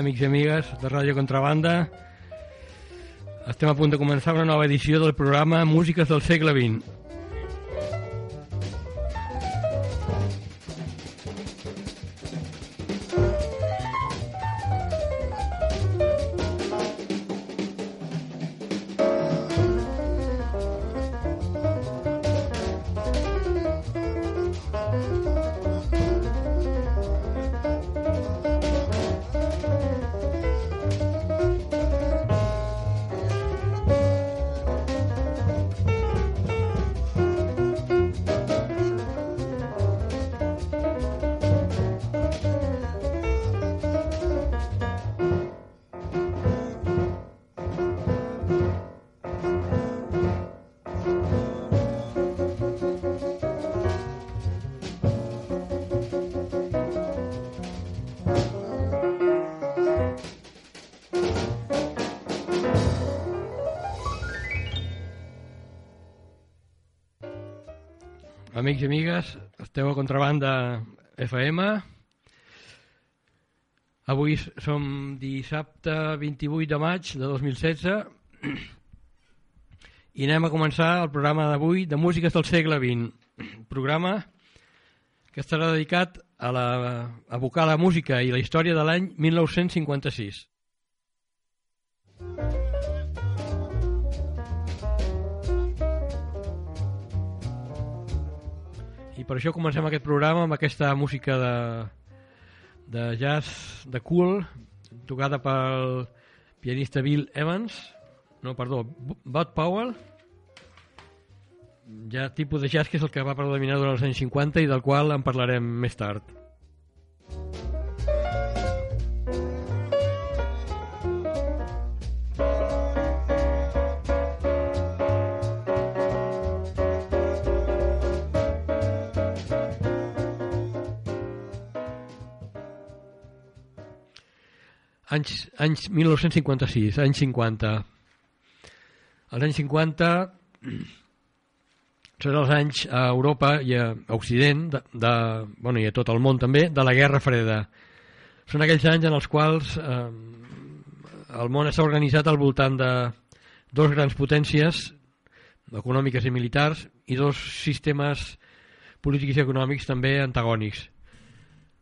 Amics i amigues de Ràdio Contrabanda. Estem a punt de començar una nova edició del programa Músiques del segle XX. Amics i amigues, esteu a Contrabanda FM. Avui som dissabte 28 de maig de 2016 i anem a començar el programa d'avui de Músiques del segle XX. Programa que estarà dedicat a, la, a evocar la música i la història de l'any 1956. I per això comencem aquest programa amb aquesta música de, de jazz de cool, tocada pel pianista Bill Evans, no, perdó, Bud Powell, ja tipus de jazz que és el que va predominar durant els anys 50 i del qual en parlarem més tard. Anys, anys 1956, anys 50. Els anys 50 són els anys a Europa i a Occident, de, de, bueno, i a tot el món també, de la Guerra Freda. Són aquells anys en els quals eh, el món s'ha organitzat al voltant de dos grans potències econòmiques i militars i dos sistemes polítics i econòmics també antagònics.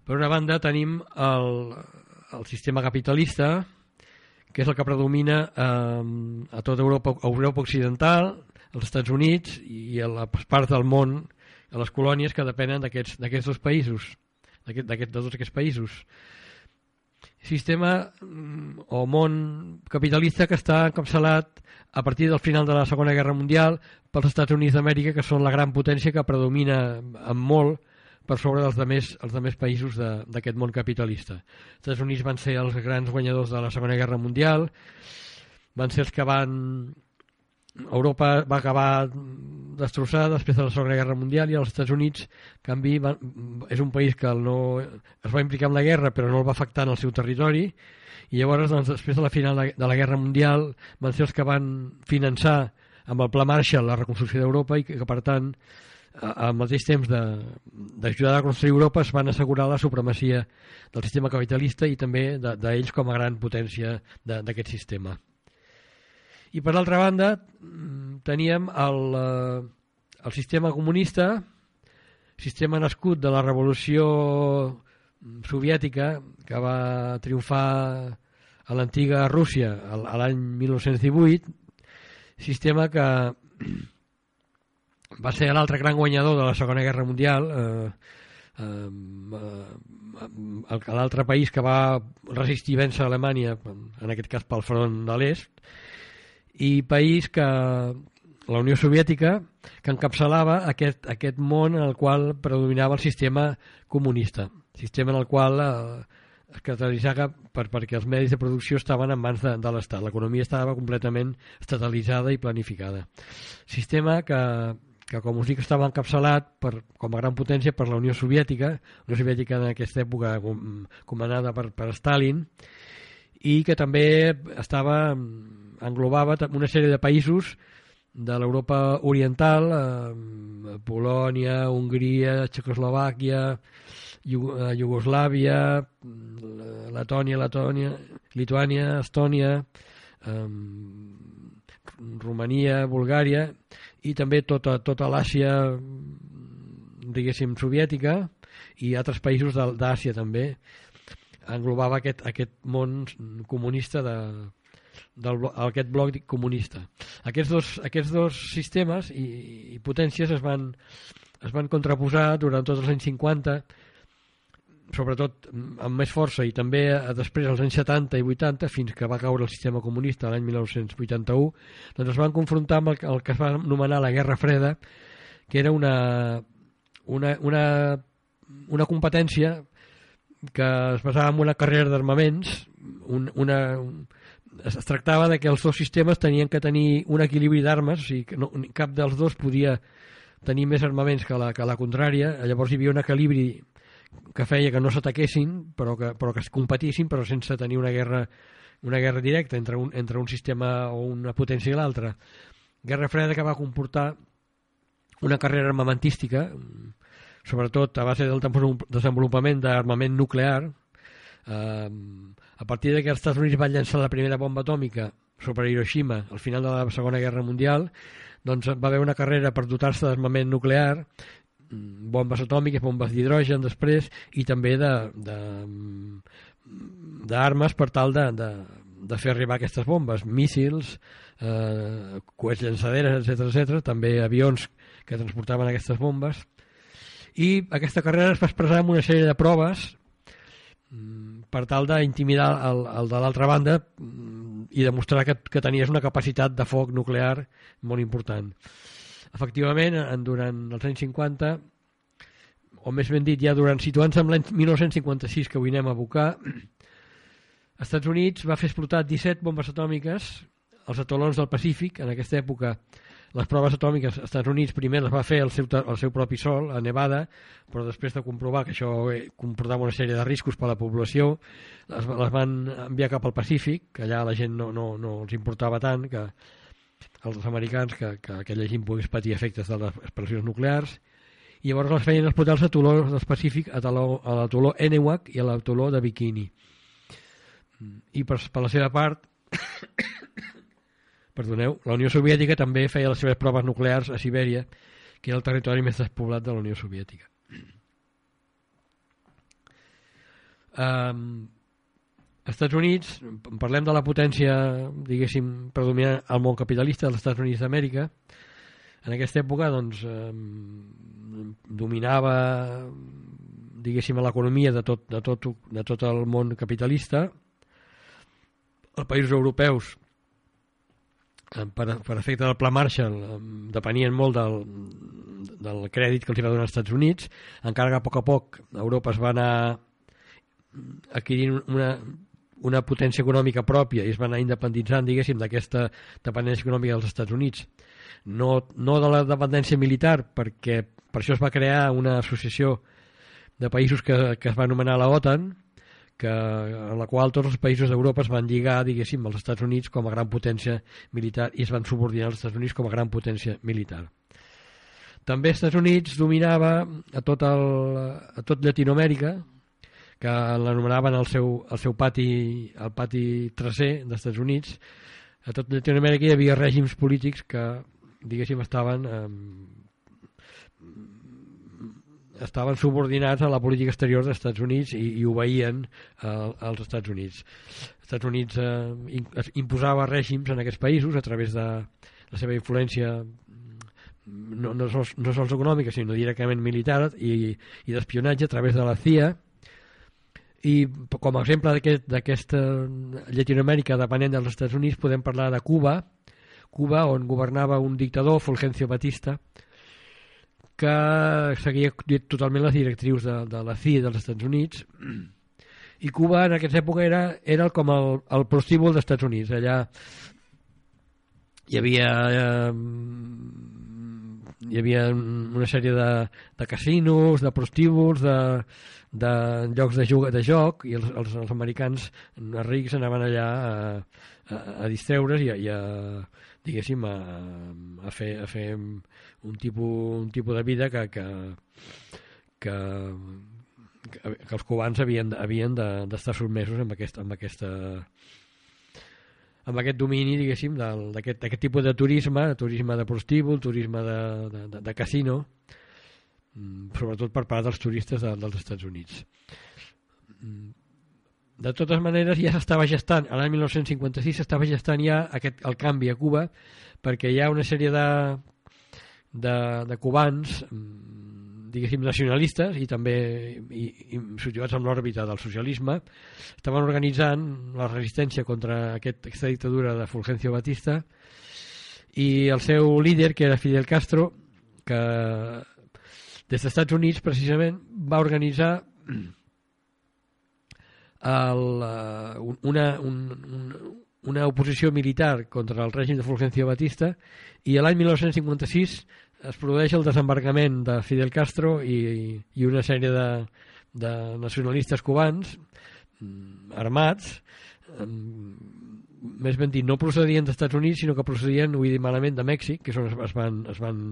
Per una banda tenim el, el sistema capitalista, que és el que predomina eh, a tota Europa, a Europa Occidental, als Estats Units i a les parts del món, a les colònies que depenen d'aquests dos països, d'aquest, de tots aquests països. Sistema mm, o món capitalista que està encapçalat a partir del final de la Segona Guerra Mundial pels Estats Units d'Amèrica, que són la gran potència que predomina amb molt per sobre dels demés, els demés països d'aquest món capitalista. Els Estats Units van ser els grans guanyadors de la Segona Guerra Mundial, van ser els que van... Europa va acabar destrossada després de la Segona Guerra Mundial i els Estats Units, en canvi, van... és un país que no... es va implicar en la guerra però no el va afectar en el seu territori i llavors, doncs, després de la final de la Guerra Mundial, van ser els que van finançar amb el Pla Marshall la reconstrucció d'Europa i que, per tant, al mateix temps d'ajudar a construir Europa es van assegurar la supremacia del sistema capitalista i també d'ells de, com a gran potència d'aquest sistema. I per altra banda mm, teníem el, eh, el sistema comunista, sistema nascut de la revolució soviètica que va triomfar a l'antiga Rússia l'any 1918, sistema que va ser l'altre gran guanyador de la Segona Guerra Mundial eh, eh, l'altre país que va resistir vèncer a Alemanya en aquest cas pel front de l'est i país que la Unió Soviètica que encapçalava aquest, aquest món en el qual predominava el sistema comunista sistema en el qual eh, es caracteritzava per, perquè els medis de producció estaven en mans de, de l'Estat. L'economia estava completament estatalitzada i planificada. Sistema que que com us dic estava encapçalat per, com a gran potència per la Unió Soviètica, Unió Soviètica en aquesta època comandada per, per Stalin, i que també estava englobava una sèrie de països de l'Europa oriental, eh, Polònia, Hongria, Txecoslovàquia, Iugoslàvia, Letònia, Letònia, Lituània, Estònia, eh, Romania, Bulgària i també tota, tota l'Àsia diguéssim soviètica i altres països d'Àsia també englobava aquest, aquest món comunista de, del, aquest bloc comunista. Aquests dos, aquests dos sistemes i, i potències es van, es van contraposar durant tots els anys 50 sobretot amb més força i també després als anys 70 i 80 fins que va caure el sistema comunista l'any 1981 doncs es van confrontar amb el, el que es va anomenar la Guerra Freda que era una, una, una, una competència que es basava en una carrera d'armaments un, una, un, es tractava de que els dos sistemes tenien que tenir un equilibri d'armes, o sigui no, cap dels dos podia tenir més armaments que la, que la contrària, llavors hi havia un equilibri que feia que no s'ataquessin, però, que, però que es competissin, però sense tenir una guerra, una guerra directa entre un, entre un sistema o una potència i l'altra. Guerra freda que va comportar una carrera armamentística, sobretot a base del desenvolupament d'armament nuclear, eh, a partir de que els Estats Units van llançar la primera bomba atòmica sobre Hiroshima al final de la Segona Guerra Mundial, doncs va haver una carrera per dotar-se d'armament nuclear, bombes atòmiques, bombes d'hidrogen després, i també d'armes per tal de, de, de fer arribar aquestes bombes, míssils, eh, coets llançaderes, etc etc, també avions que transportaven aquestes bombes, i aquesta carrera es va expressar en una sèrie de proves mm, per tal d'intimidar el, el de l'altra banda mm, i demostrar que, que tenies una capacitat de foc nuclear molt important. Efectivament, en, durant els anys 50, o més ben dit, ja durant situant-se en l'any 1956, que avui anem a abocar, Estats Units va fer explotar 17 bombes atòmiques als atolons del Pacífic, en aquesta època les proves atòmiques als Estats Units primer les va fer el seu, el seu propi sol, a Nevada, però després de comprovar que això eh, comportava una sèrie de riscos per a la població, les, les van enviar cap al Pacífic, que allà la gent no, no, no els importava tant, que els americans, que, que aquella gent pogués patir efectes de les explosions nuclears, i llavors les feien explotar els atolons del Pacífic a l'atoló Enewac i a l'atoló de Bikini. I per, per la seva part perdoneu, la Unió Soviètica també feia les seves proves nuclears a Sibèria, que era el territori més despoblat de la Unió Soviètica. Um, Estats Units, parlem de la potència, diguéssim, predominant al món capitalista dels Estats Units d'Amèrica, en aquesta època doncs, um, dominava diguéssim l'economia de tot, de, tot, de tot el món capitalista. Els països europeus Eh, per, per efecte del pla Marshall depenien molt del, del crèdit que els va donar als Estats Units. Encara que a poc a poc Europa es va anar adquirint una, una potència econòmica pròpia i es va anar independitzant diguéssim d'aquesta dependència econòmica dels Estats Units no, no de la dependència militar perquè per això es va crear una associació de països que, que es va anomenar la OTAN que, en la qual tots els països d'Europa es van lligar, diguéssim, als Estats Units com a gran potència militar i es van subordinar als Estats Units com a gran potència militar. També als Estats Units dominava a tot, el, a tot Llatinoamèrica, que l'anomenaven el, seu, el seu pati, el pati tracer dels Estats Units. A tot Llatinoamèrica hi havia règims polítics que, diguéssim, estaven eh, estaven subordinats a la política exterior dels Estats Units i, i obeïen eh, als Estats Units. Els Estats Units eh, imposava règims en aquests països a través de la seva influència no, no, sols, no sols econòmica sinó directament militar i, i d'espionatge a través de la CIA i com a exemple d'aquesta aquest, Llatinoamèrica depenent dels Estats Units podem parlar de Cuba. Cuba on governava un dictador Fulgencio Batista que seguia totalment les directrius de, de la CIA dels Estats Units. I Cuba en aquesta època era, era com el, el prostíbul dels Estats Units. Allà hi havia eh, hi havia una sèrie de, de casinos, de prostíbuls de, de llocs de, joc, de joc i els, els, els americans rics anaven allà a, a, a distreure's i a, i a diguéssim a, a, fer, a fer un tipus, un tipus de vida que, que, que, que, els cubans havien, havien d'estar de, sotmesos amb, aquest, amb aquesta amb aquest domini, diguéssim, d'aquest tipus de turisme, turisme de prostíbul, turisme de, de, de, de casino, mm, sobretot per part dels turistes de, dels Estats Units. Mm, de totes maneres, ja s'estava gestant, a l'any 1956 s'estava gestant ja aquest, el canvi a Cuba, perquè hi ha una sèrie de, de, de cubans mm, diguéssim, nacionalistes i també i, i situats en l'òrbita del socialisme, estaven organitzant la resistència contra aquest, aquesta dictadura de Fulgencio Batista i el seu líder, que era Fidel Castro, que des dels Estats Units precisament va organitzar el, uh, una, un, un, una oposició militar contra el règim de Fulgencio Batista i l'any 1956 es produeix el desembarcament de Fidel Castro i, i una sèrie de, de nacionalistes cubans mm, armats més ben dit, no procedien dels Estats Units sinó que procedien, vull dir malament, de Mèxic que és on es van, es van,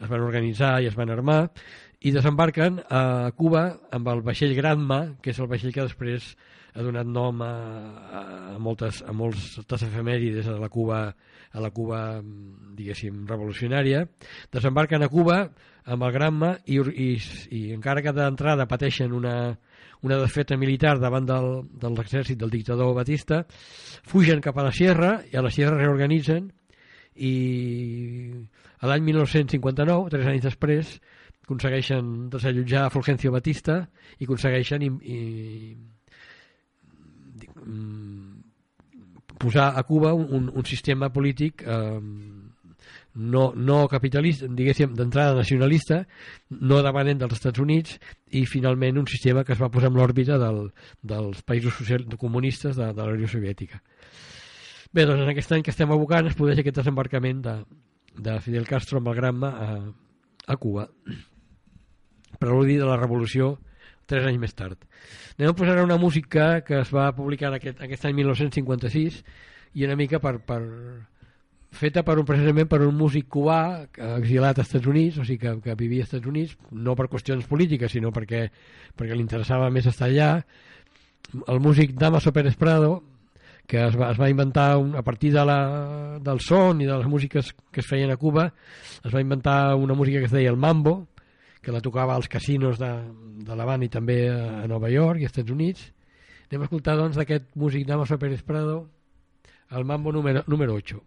es van organitzar i es van armar i desembarquen a Cuba amb el vaixell Granma que és el vaixell que després ha donat nom a, a, moltes, a moltes efemèrides a la Cuba a la Cuba, diguéssim, revolucionària, desembarquen a Cuba amb el Granma i, i, i encara que d'entrada pateixen una, una desfeta militar davant del, de l'exèrcit del dictador Batista, fugen cap a la Sierra i a la Sierra reorganitzen i a l'any 1959, tres anys després, aconsegueixen desallotjar Fulgencio Batista i aconsegueixen i, i, posar a Cuba un, un sistema polític eh, no, no capitalista, diguéssim, d'entrada nacionalista, no depenent dels Estats Units i finalment un sistema que es va posar en l'òrbita del, dels països social, comunistes de, de la Unió Soviètica. Bé, doncs en aquest any que estem abocant es produeix aquest desembarcament de, de Fidel Castro amb el Granma a, a Cuba. Preludi de la revolució tres anys més tard. Anem a posar una música que es va publicar aquest, aquest any 1956 i una mica per, per, feta per un, precisament per un músic cubà exilat als Estats Units, o sigui que, que vivia als Estats Units, no per qüestions polítiques, sinó perquè, perquè li interessava més estar allà. El músic Damaso Pérez Prado, que es va, es va inventar un, a partir de la, del son i de les músiques que es feien a Cuba, es va inventar una música que es deia el mambo, que la tocava als casinos de, de l'Havana i també a Nova York i als Estats Units. Anem a escoltar doncs d'aquest músic Damaso Pérez Prado el mambo número, número 8.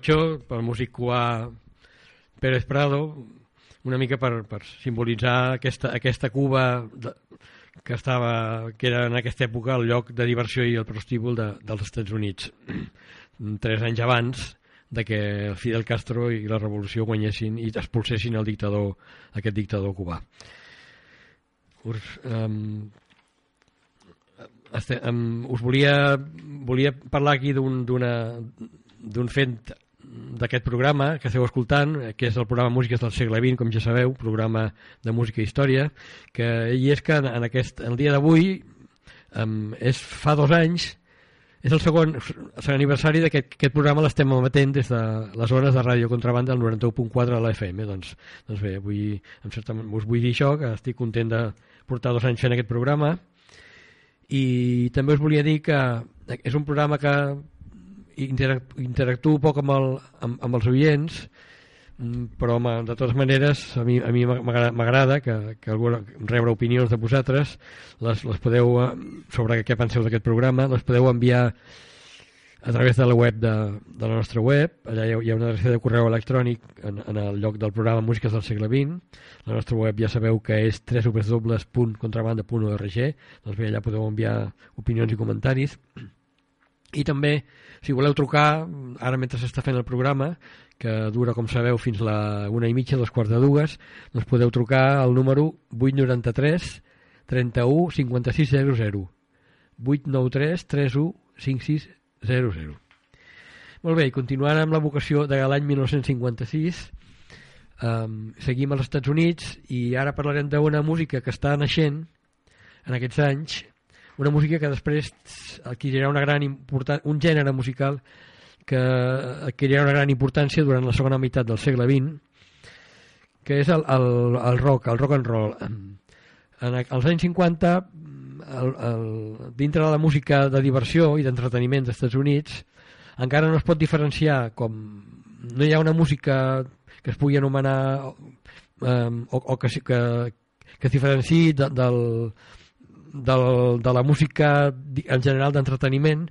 8 pel músic cubà Pérez Prado una mica per, per simbolitzar aquesta, aquesta Cuba de, que, estava, que era en aquesta època el lloc de diversió i el prostíbul de, dels Estats Units tres anys abans de que Fidel Castro i la revolució guanyessin i expulsessin el dictador, aquest dictador cubà. Us, um, este, um, us volia, volia parlar aquí d'un fet d'aquest programa que esteu escoltant, que és el programa Músiques del segle XX, com ja sabeu, programa de música i història, que i és que en, aquest, el dia d'avui um, és fa dos anys és el segon aniversari d'aquest programa l'estem emetent des de les zones de ràdio contrabanda del 91.4 de la FM doncs, doncs bé, vull, en certa, us vull dir això que estic content de portar dos anys fent aquest programa. I també us volia dir que és un programa que interactuo poc amb, el, amb, amb els oients mm, però home, de totes maneres a mi, a mi m'agrada que, que alguna, rebre opinions de vosaltres les, les podeu, eh, sobre què penseu d'aquest programa les podeu enviar a través de la web de, de la nostra web. Allà hi ha, hi ha una adreça de correu electrònic en, en el lloc del programa Músiques del segle XX la nostra web ja sabeu que és www.contrabanda.org doncs bé, allà podeu enviar opinions i comentaris i també si voleu trucar, ara mentre s'està fent el programa, que dura, com sabeu, fins la una i mitja, dos quarts de dues, doncs podeu trucar al número 893 31 56 00. 893 31 56 00. Molt bé, i continuant amb la vocació de l'any 1956, um, seguim als Estats Units i ara parlarem d'una música que està naixent en aquests anys una música que després adquirirà una gran un gènere musical que adquirirà una gran importància durant la segona meitat del segle XX, que és el, el, el rock, el rock and roll. En, als anys 50, el, el, dintre de la música de diversió i d'entreteniment dels Estats Units, encara no es pot diferenciar com no hi ha una música que es pugui anomenar um, o, o que, que, que es diferenciï de, del, del, de la música en general d'entreteniment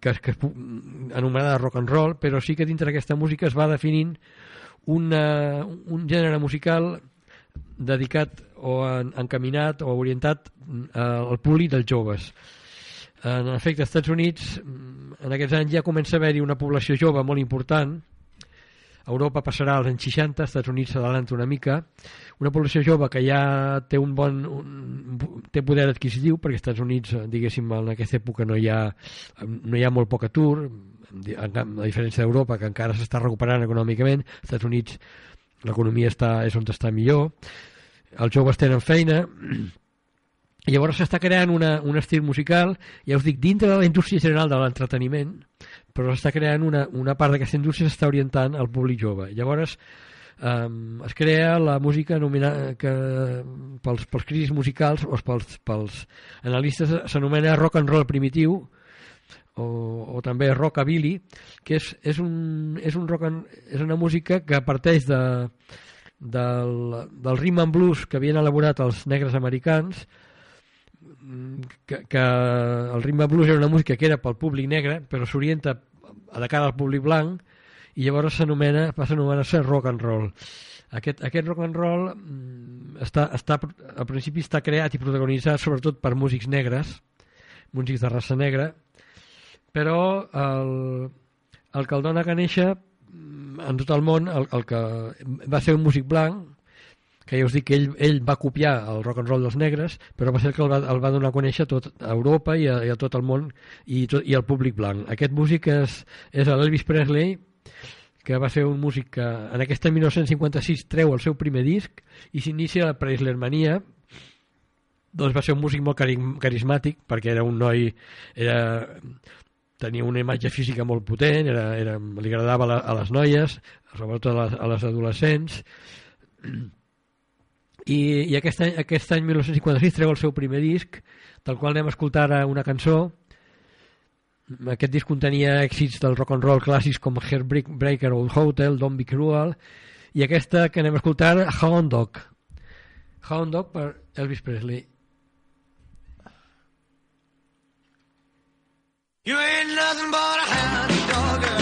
que, que anomenada rock and roll però sí que dintre d'aquesta música es va definint una, un gènere musical dedicat o en, encaminat o orientat eh, al públic dels joves. En efecte als Estats Units en aquests anys ja comença a haver-hi una població jove molt important Europa passarà als anys 60, als Estats Units s'adalanta una mica. Una població jove que ja té un bon un, té poder adquisitiu perquè als Estats Units diguéssim en aquesta època no hi ha, no hi ha molt poc atur a diferència d'Europa que encara s'està recuperant econòmicament. Als Estats Units l'economia està, és on està millor. Els joves tenen feina. I llavors s'està creant una, un estil musical, ja us dic, dintre de la indústria general de l'entreteniment, però s'està creant una, una part d'aquesta indústria s'està orientant al públic jove. Llavors, um, es crea la música que pels, pels crítics musicals o pels, pels analistes s'anomena rock and roll primitiu o, o també rockabilly que és, és, un, és, un rock and, és una música que parteix de, del, del rhythm and blues que havien elaborat els negres americans que, que el and blues era una música que era pel públic negre però s'orienta de cara al públic blanc i llavors s'anomena passa a anomenar-se rock and roll. Aquest, aquest rock and roll mm, està, està, al principi està creat i protagonitzat sobretot per músics negres músics de raça negra però el, el que el dona que néixer mm, en tot el món el, el que va ser un músic blanc que ja us dic que ell, ell va copiar el rock and roll dels negres, però va ser el que el va, el va donar a conèixer a tot a Europa i a, i a tot el món i, tot, i al públic blanc. Aquest músic és, és l'Elvis Presley, que va ser un músic que en aquesta 1956 treu el seu primer disc i s'inicia la Preislermania doncs va ser un músic molt carismàtic perquè era un noi era, tenia una imatge física molt potent era, era, li agradava la, a les noies sobretot a les, a les adolescents i, i aquest, any, aquest any 1956 treu el seu primer disc del qual anem a escoltar una cançó. Aquest disc contenia èxits del rock and roll clàssics com Heartbreaker Old Hotel, Don't Be Cruel i aquesta que anem a escoltar Hound Dog. Hound Dog per Elvis Presley. You ain't nothing but a hound dog,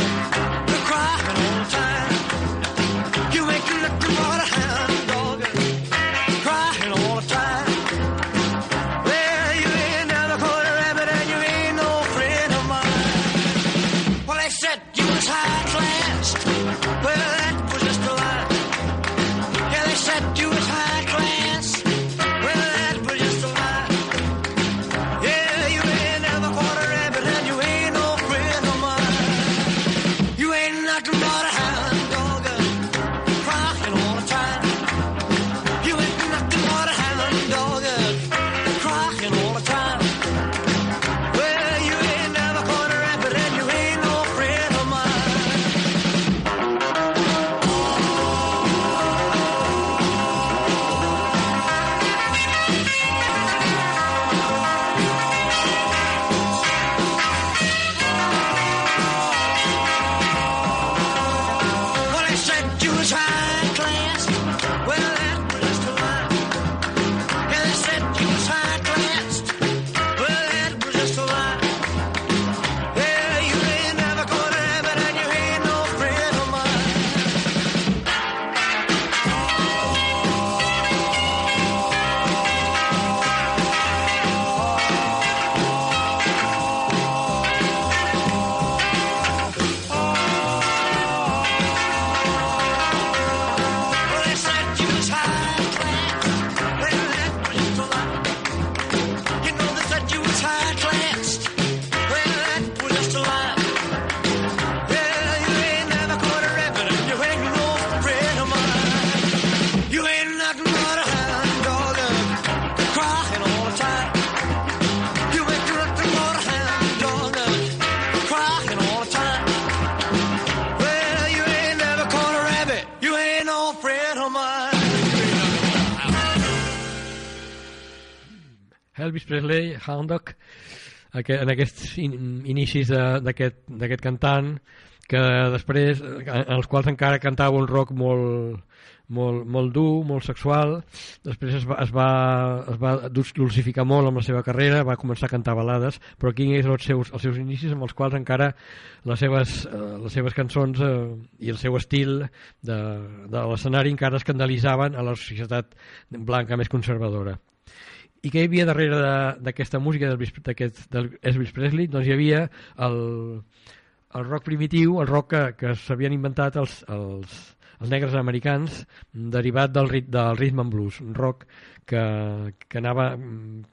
Elvis Presley, Hound Dog, en aquests in inicis d'aquest cantant, que després, en els quals encara cantava un rock molt, molt, molt dur, molt sexual, després es va, es va, es va dul- dulcificar molt amb la seva carrera, va començar a cantar balades, però aquí és els seus, els seus inicis amb els quals encara les seves, eh, les seves cançons eh, i el seu estil de, de l'escenari encara escandalitzaven a la societat blanca més conservadora. I què hi havia darrere de- d'aquesta música d'Elvis Presley? Doncs hi havia el, el rock primitiu, el rock que, que s'havien inventat els, els, els negres americans derivat del, rit, del rhythm and blues, un rock que, que anava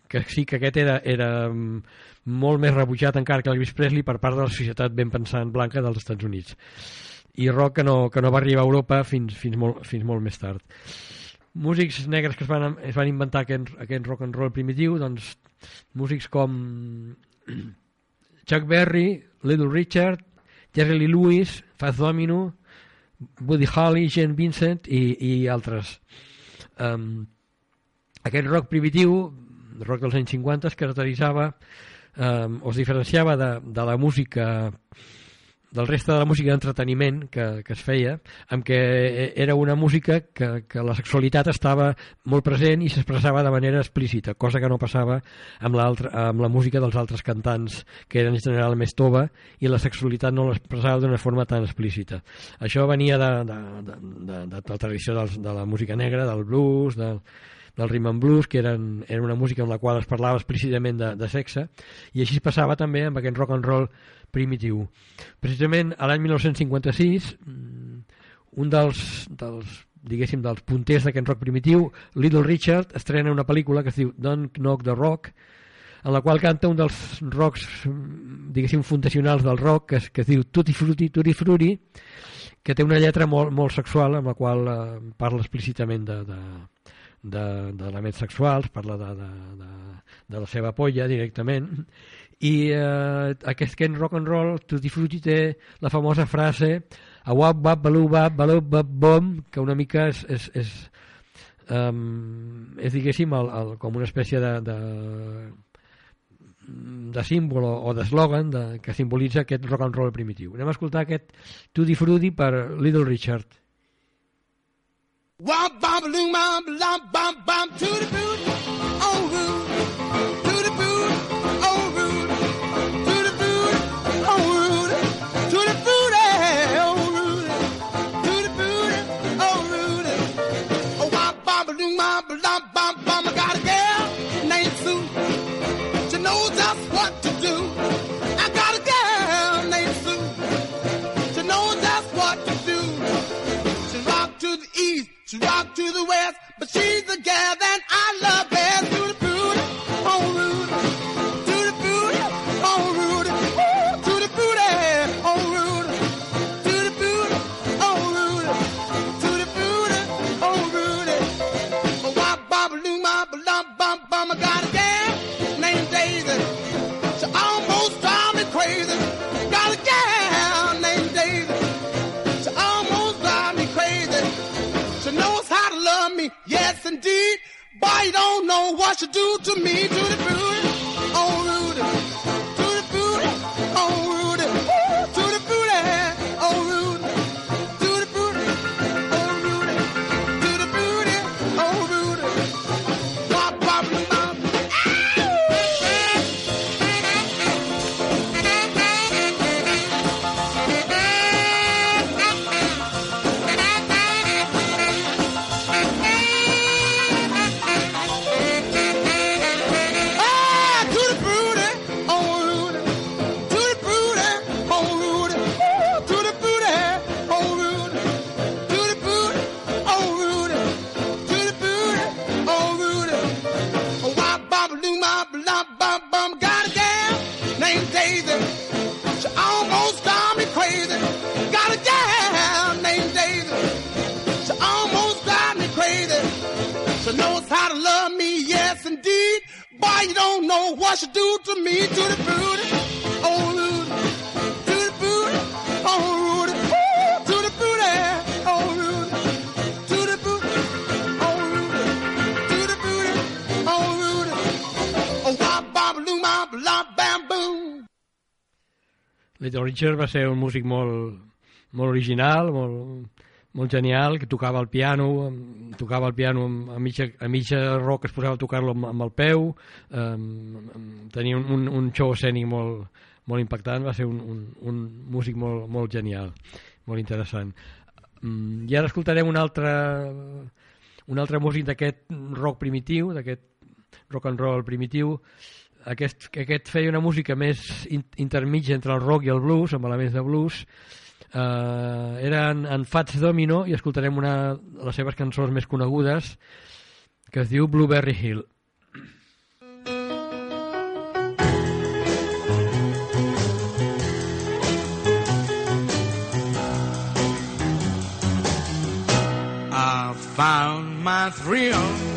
que sí que aquest era, era molt més rebutjat encara que l'Elvis Presley per part de la societat ben pensant blanca dels Estats Units. I rock que no, que no va arribar a Europa fins, fins, molt, fins molt més tard músics negres que es van, es van inventar aquest, aquest rock and roll primitiu doncs músics com Chuck Berry, Little Richard Jerry Lee Lewis, Fats Domino Buddy Holly, Jane Vincent i, i altres. Um, aquest rock primitiu rock dels anys 50 es caracteritzava um, o es diferenciava de, de la música del reste de la música d'entreteniment que, que es feia, amb què era una música que, que la sexualitat estava molt present i s'expressava de manera explícita, cosa que no passava amb, amb la música dels altres cantants, que eren en general més tova, i la sexualitat no l'expressava d'una forma tan explícita. Això venia de, de, de, de, de la tradició dels, de la música negra, del blues, del, del rhythm and blues, que eren, era una música en la qual es parlava explícitament de, de sexe, i així passava també amb aquest rock and roll primitiu. Precisament a l'any 1956, un dels, dels diguéssim, dels punters d'aquest rock primitiu, Little Richard, estrena una pel·lícula que es diu Don't Knock the Rock, en la qual canta un dels rocks, diguéssim, fundacionals del rock, que es, que es diu Tutti Frutti, Tutti Frutti, que té una lletra molt, molt sexual, amb la qual eh, parla explícitament de, de, d'elements de, sexuals, parla de, de, de, de la seva polla directament, i eh, aquest Ken Rock and Roll Tutti Frutti té la famosa frase a wap wap balu bap balu bap bom que una mica és, és, és, um, és diguéssim el, el, com una espècie de, de de símbol o, o d'eslògan que simbolitza aquest rock and roll primitiu. Anem a escoltar aquest Tutti Frutti per Little Richard. Womp bom loom bom bom bom bom to the boot. She rock to the west, but she's the gal that I love best. You don't know what she do to me. To the booty, Boy, you don't know what she do to me. To the booty, oh Rudy. Oh to the booty, oh Rudy. Oh. To the booty, oh Rudy. Oh, wop, bop, loom, bop, lop, bam, boom. Little Richard va ser un músic molt, molt original, molt, molt genial, que tocava el piano, tocava el piano a mitja, a mitja rock es posava a tocar-lo amb, amb el peu, um, tenia un, un, un show escènic molt, molt impactant, va ser un, un, un músic molt, molt genial, molt interessant. Um, I ara escoltarem un altre, un altre músic d'aquest rock primitiu, d'aquest rock and roll primitiu, aquest, que aquest feia una música més in, intermitja entre el rock i el blues, amb elements de blues, eh, era en, en Fats Domino i escoltarem una de les seves cançons més conegudes que es diu Blueberry Hill. I found my thrill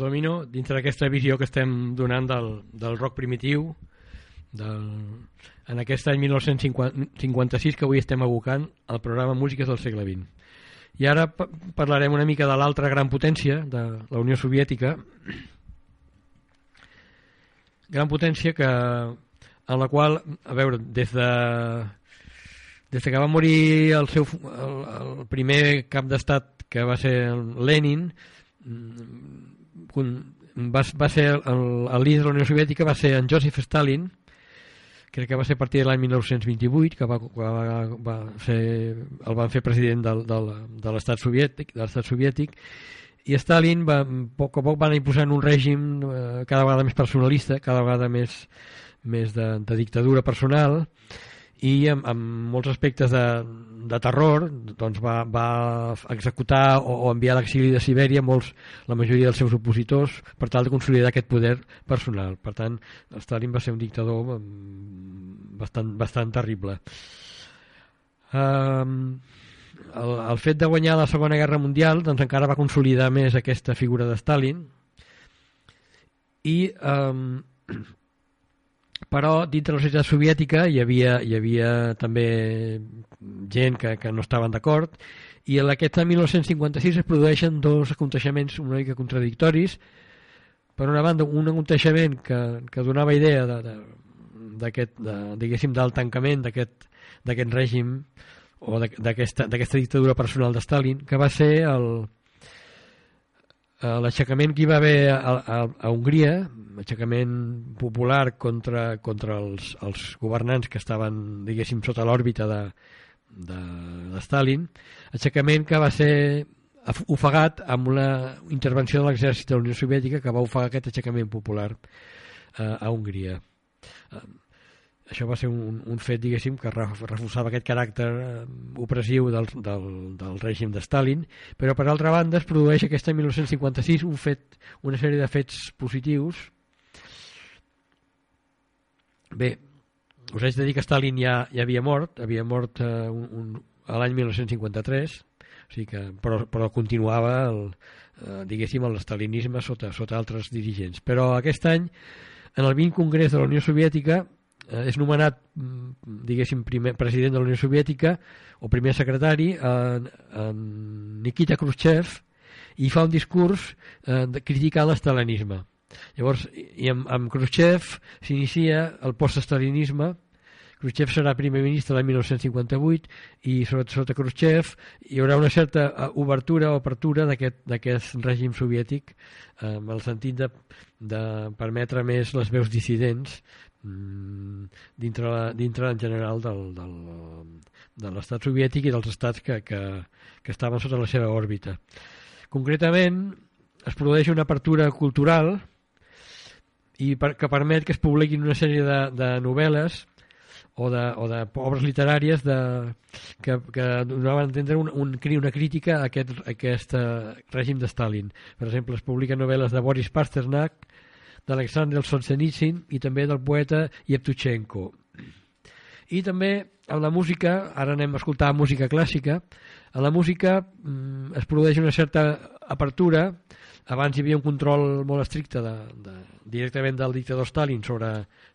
domino dintre d'aquesta visió que estem donant del, del rock primitiu, del, en aquest any 1956 que avui estem abocant al programa Músiques del segle XX. I ara pa- parlarem una mica de l'altra gran potència, de la Unió Soviètica, gran potència que, en la qual, a veure, des de, des de que va morir el, seu, el, el primer cap d'estat que va ser Lenin, va, va ser el, el líder de la Unió Soviètica va ser en Joseph Stalin, crec que va ser a partir de l'any 1928 que va, va, va ser, el van fer president del, del, de l'estat soviètic, de l'estat soviètic i Stalin va, a poc a poc van imposant un règim eh, cada vegada més personalista, cada vegada més, més de, de dictadura personal i amb, amb molts aspectes de, de terror doncs va, va executar o, o enviar a l'exili de Sibèria molts, la majoria dels seus opositors per tal de consolidar aquest poder personal. Per tant, Stalin va ser un dictador mm, bastant, bastant terrible. Um, el, el fet de guanyar la Segona Guerra Mundial doncs encara va consolidar més aquesta figura de Stalin i um, però dintre la societat soviètica hi havia, hi havia també gent que, que no estaven d'acord i en aquest any 1956 es produeixen dos aconteixements una mica contradictoris. Per una banda un aconteixement que, que donava idea de, de, d'aquest, de, diguéssim, del tancament d'aquest règim o d'aqu- d'aquesta dictadura personal de Stalin que va ser el, l'aixecament que hi va haver a, a, a Hongria, aixecament popular contra, contra els, els governants que estaven, diguéssim, sota l'òrbita de, de, de Stalin, aixecament que va ser ofegat amb una intervenció de l'exèrcit de la Unió Soviètica que va ofegar aquest aixecament popular eh, a Hongria. Això va ser un, un fet, diguéssim, que ref- reforçava aquest caràcter eh, opressiu del, del, del règim de Stalin, però per altra banda es produeix aquest any 1956 un fet, una sèrie de fets positius. Bé, us haig de dir que Stalin ja, ja havia mort, havia mort eh, un, un, a l'any 1953, o sigui que, però, però continuava el, eh, diguéssim l'estalinisme sota, sota altres dirigents. Però aquest any, en el 20 Congrés de la Unió Soviètica, és nomenat, mm, diguéssim, primer president de la Unió Soviètica o primer secretari en, en Nikita Khrushchev i fa un discurs eh, criticant l'estalinisme. Llavors, i amb, amb Khrushchev s'inicia el postestalinisme Khrushchev serà primer ministre l'any 1958 i sota, sota Khrushchev hi haurà una certa eh, obertura o apertura d'aquest règim soviètic eh, amb el sentit de, de permetre més les veus dissidents mm, dintre, la, dintre en general del, del, de l'estat soviètic i dels estats que, que, que estaven sota la seva òrbita. Concretament, es produeix una apertura cultural i per, que permet que es publiquin una sèrie de, de novel·les o de, o de obres literàries de, que, que donaven a entendre un, un, una crítica a aquest, a aquest eh, règim de Stalin. Per exemple, es publiquen novel·les de Boris Pasternak, d'Alexander Solzhenitsyn i també del poeta Yevtushenko. I també en la música, ara anem a escoltar música clàssica, a la música mm, es produeix una certa apertura, abans hi havia un control molt estricte de, de, directament del dictador Stalin sobre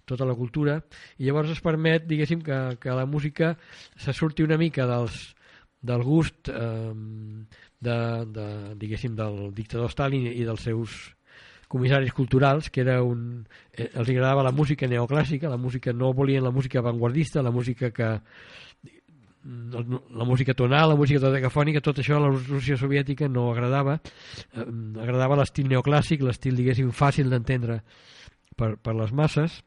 tota la cultura i llavors es permet, diguéssim, que, que la música se surti una mica dels, del gust eh, de, de, diguéssim, del dictador Stalin i dels seus comissaris culturals, que era un... Eh, els agradava la música neoclàssica, la música no volien la música avantguardista, la música que la música tonal, la música dodecafònica, tot això a la Rússia soviètica no agradava. Eh, agradava l'estil neoclàssic, l'estil, diguéssim, fàcil d'entendre per, per les masses.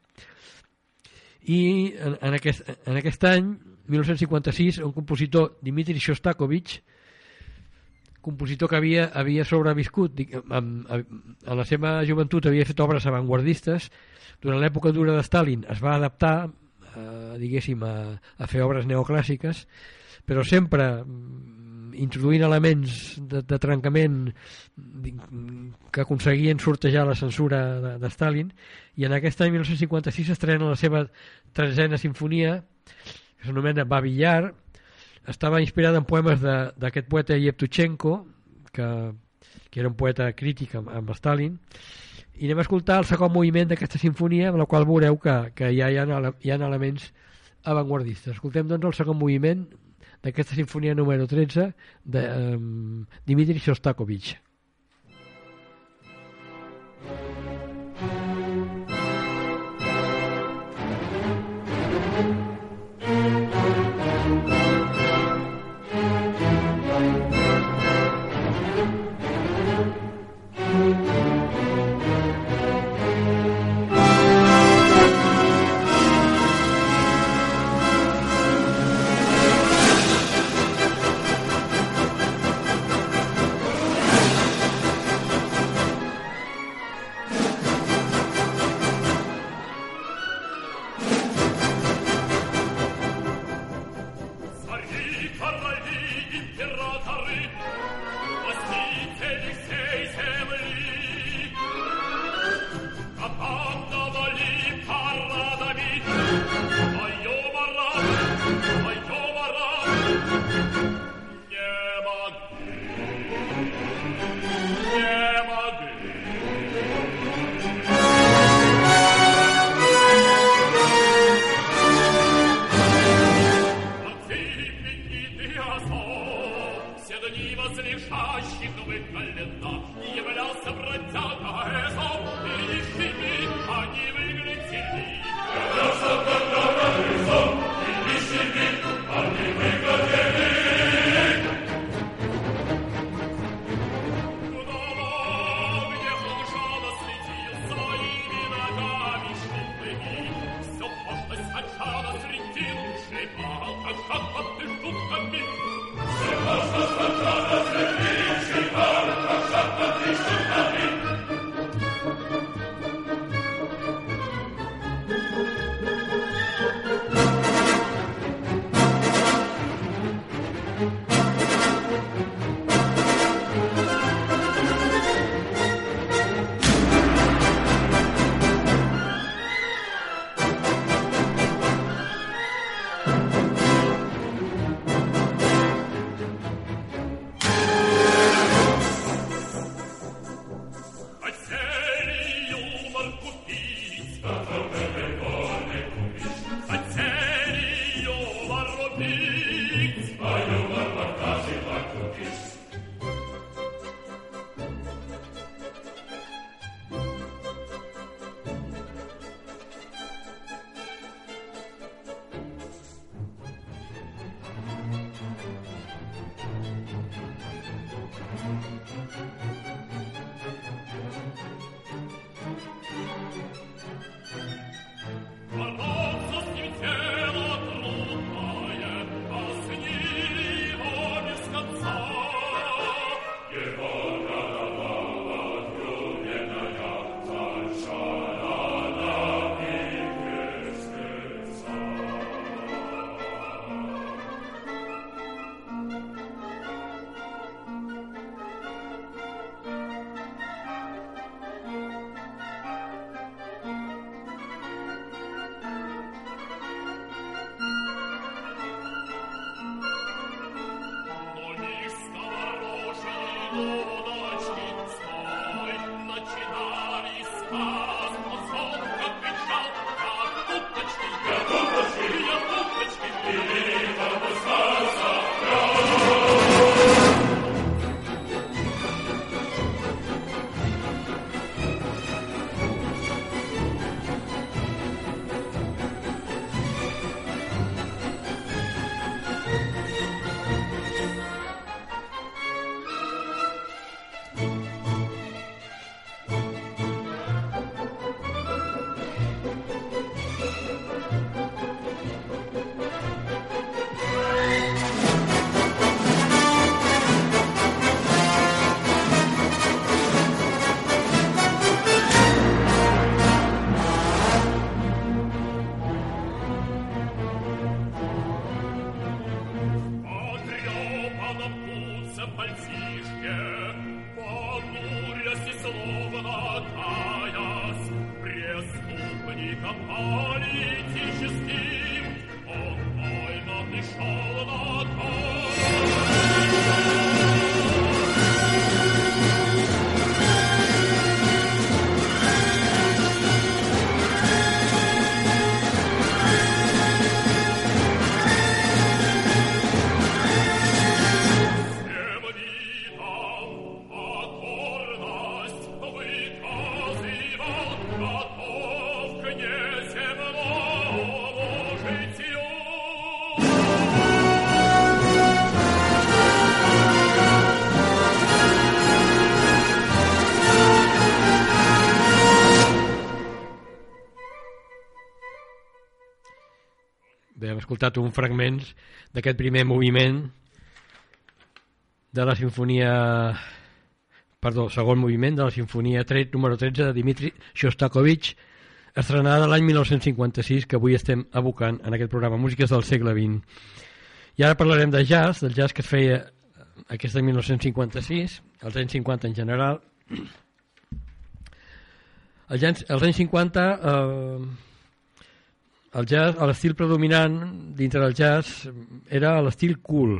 I en, en, aquest, en aquest any, 1956, un compositor, Dimitri Shostakovich, compositor que havia, havia sobreviscut amb, a la seva joventut havia fet obres avantguardistes. Durant l'època dura de Stalin es va adaptar eh, diguéssim a, a fer obres neoclàssiques però sempre mm, introduint elements de, de trencament que aconseguien sortejar la censura de, de Stalin. I en aquest any 1956 estrena la seva tretzena sinfonia que s'anomena Babillar estava inspirada en poemes d'aquest poeta Yevtushenko que, que era un poeta crític amb, amb Stalin, i anem a escoltar el segon moviment d'aquesta sinfonia, amb la qual veureu que, que ja hi ha, hi ha elements avantguardistes. Escoltem doncs el segon moviment d'aquesta sinfonia número 13 de um, Dimitri Shostakovich. Uh-oh. Escoltat un fragment d'aquest primer moviment de la sinfonia perdó, segon moviment de la sinfonia 3, número 13 de Dimitri Shostakovich estrenada l'any 1956 que avui estem abocant en aquest programa Músiques del segle XX i ara parlarem de jazz, del jazz que es feia aquest any 1956 als anys 50 en general. Als anys, als anys 50 eh, el jazz, l'estil predominant dintre del jazz era l'estil cool.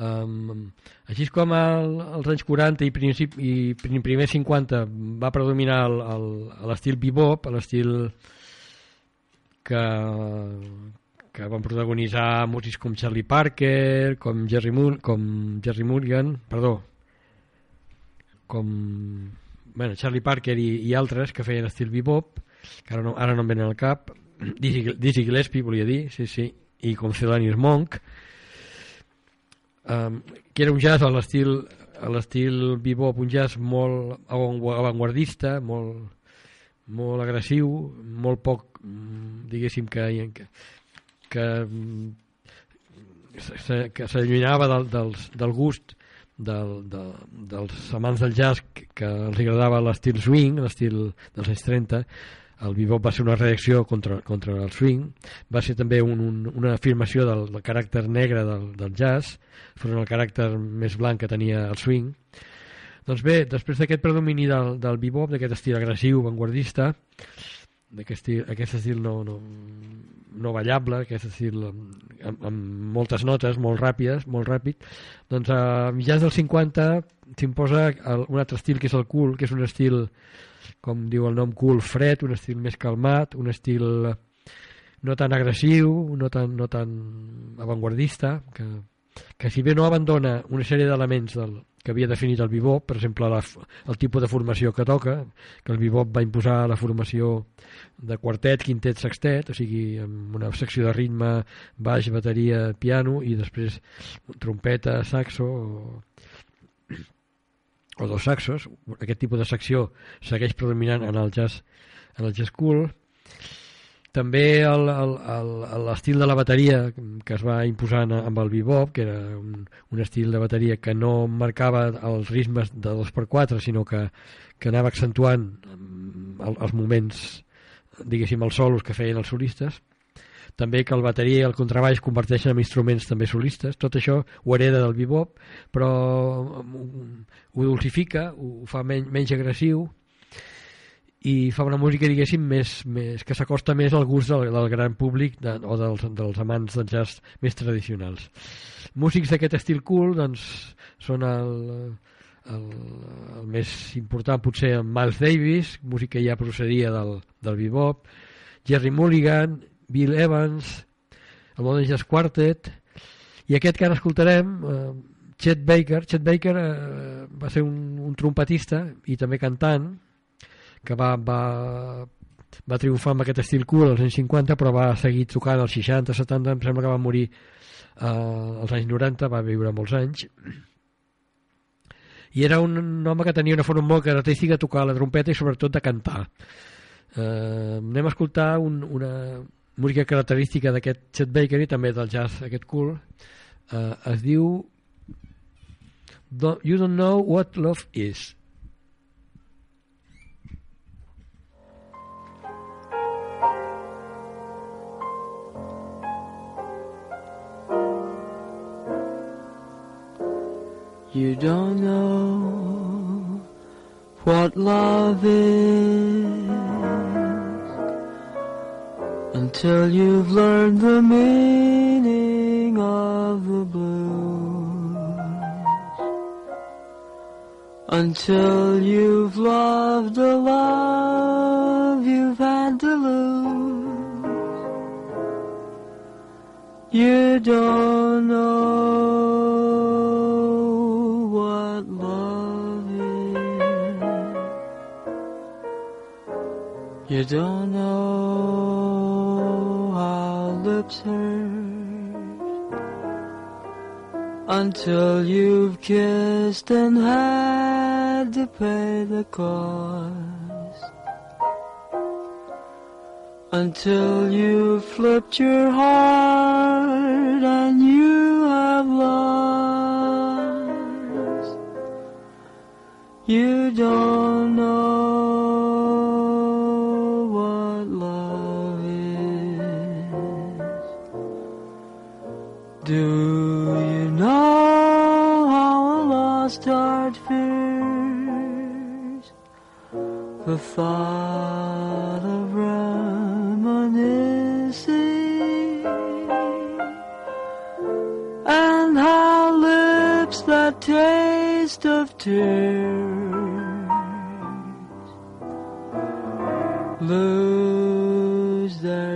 Um, així com el, als anys 40 i, princip, i primer 50 va predominar l'estil bebop l'estil que, que van protagonitzar músics com Charlie Parker com Jerry, Moon, com Jerry Mulligan perdó com bueno, Charlie Parker i, i altres que feien estil bebop que ara no, ara no em venen al cap Dizzy, Gillespie volia dir sí, sí, i com Thelonious Monk. Um, que era un jazz a l'estil a l'estil bebop, un jazz molt avantguardista, molt, molt agressiu, molt poc, mm, diguéssim, que, que, que, que s'allunyava del, del, del gust del, de, dels amants del jazz que els agradava l'estil swing, l'estil dels anys 30, el bebop va ser una reacció contra, contra el swing, va ser també un, un, una afirmació del, del caràcter negre del, del jazz, front al caràcter més blanc que tenia el swing. Doncs bé, després d'aquest predomini del, del bebop, d'aquest estil agressiu, vanguardista, d'aquest estil, aquest estil no, no, no ballable, aquest estil amb, amb moltes notes, molt ràpides, molt ràpid, doncs a mitjans dels 50 s'imposa un altre estil que és el cool, que és un estil com diu el nom cool, fred, un estil més calmat, un estil no tan agressiu, no tan, no tan avantguardista, que, que si bé no abandona una sèrie d'elements del, que havia definit el bebop, per exemple la, el tipus de formació que toca, que el bebop va imposar la formació de quartet, quintet, sextet, o sigui, amb una secció de ritme, baix, bateria, piano, i després trompeta, saxo, o o dos saxos, aquest tipus de secció segueix predominant en el jazz, en el jazz cool. També l'estil de la bateria que es va imposant amb el bebop, que era un, un estil de bateria que no marcava els ritmes de 2x4, sinó que, que anava accentuant els moments, diguéssim, els solos que feien els solistes també que el bateria i el contrabaix converteixen en instruments també solistes, tot això ho hereda del bebop, però mm, ho dulcifica, ho fa menys, menys agressiu i fa una música, diguéssim, més, més, que s'acosta més al gust del, del gran públic de, o dels, dels amants del jazz més tradicionals. Músics d'aquest estil cool doncs, són el, el, el més important potser Miles Davis, músic que ja procedia del, del bebop, Jerry Mulligan, Bill Evans, el Modern Quartet, i aquest que ara escoltarem, eh, Chet Baker, Chet Baker eh, va ser un, un trompetista i també cantant, que va, va, va triomfar amb aquest estil cool als anys 50, però va seguir tocant als 60, 70, em sembla que va morir eh, als anys 90, va viure molts anys, i era un home que tenia una forma molt característica de tocar la trompeta i sobretot de cantar. Eh, anem a escoltar un, una, música característica d'aquest Chet Baker i també del jazz aquest cool eh, es diu don't, You Don't Know What Love Is You don't know what love is until you've learned the meaning of the blues. Until you've loved a love you've had to lose. You don't know what love is. You don't know until you've kissed and had to pay the cost. until you've flipped your heart and you have lost. You don't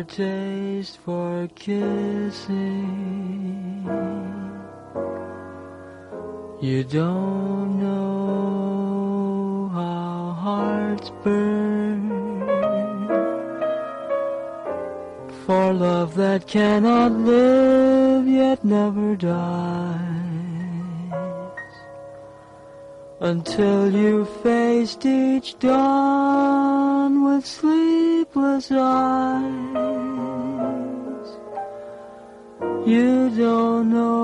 their taste for kissing. You don't know how hearts burn for love that cannot live yet never dies until you faced each dawn with sleepless eyes. You don't know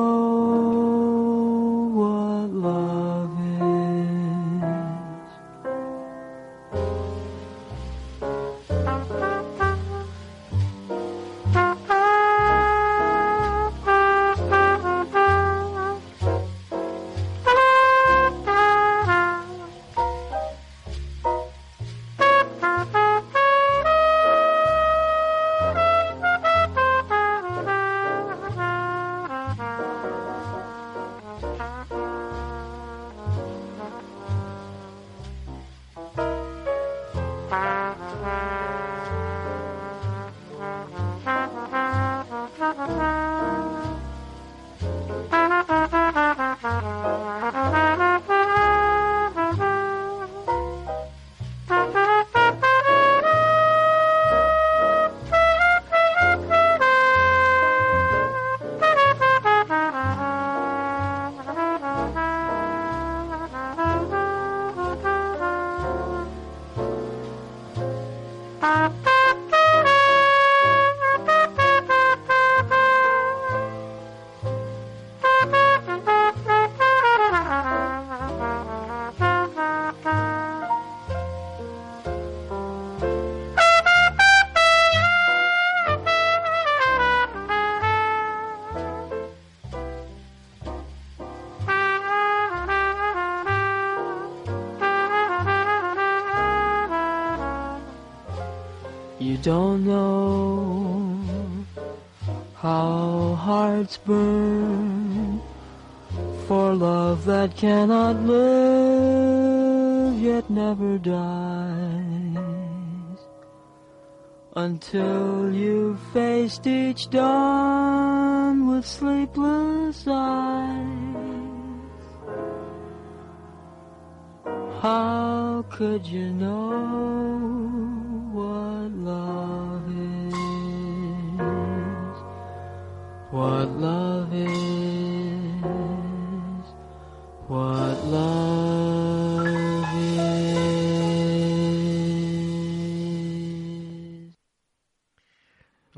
don't know how hearts burn for love that cannot live yet never dies until you faced each dawn with sleepless eyes. How could you know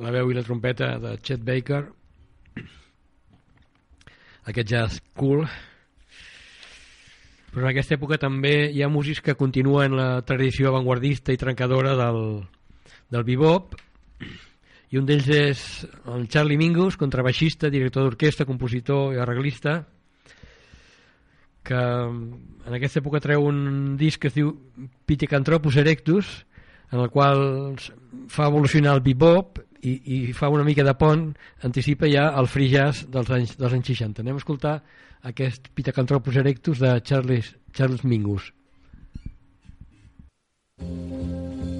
la veu i la trompeta de Chet Baker. Aquest jazz cool. Però en aquesta època també hi ha músics que continuen la tradició avantguardista i trencadora del, del bebop i un d'ells és el Charlie Mingus, contrabaixista, director d'orquestra, compositor i arreglista que en aquesta època treu un disc que es diu Pithecanthropus erectus en el qual fa evolucionar el bebop i, i fa una mica de pont, anticipa ja el free jazz dels anys, dels anys 60. Anem a escoltar aquest Pithecanthropus erectus de Charles, Charles Mingus. Thank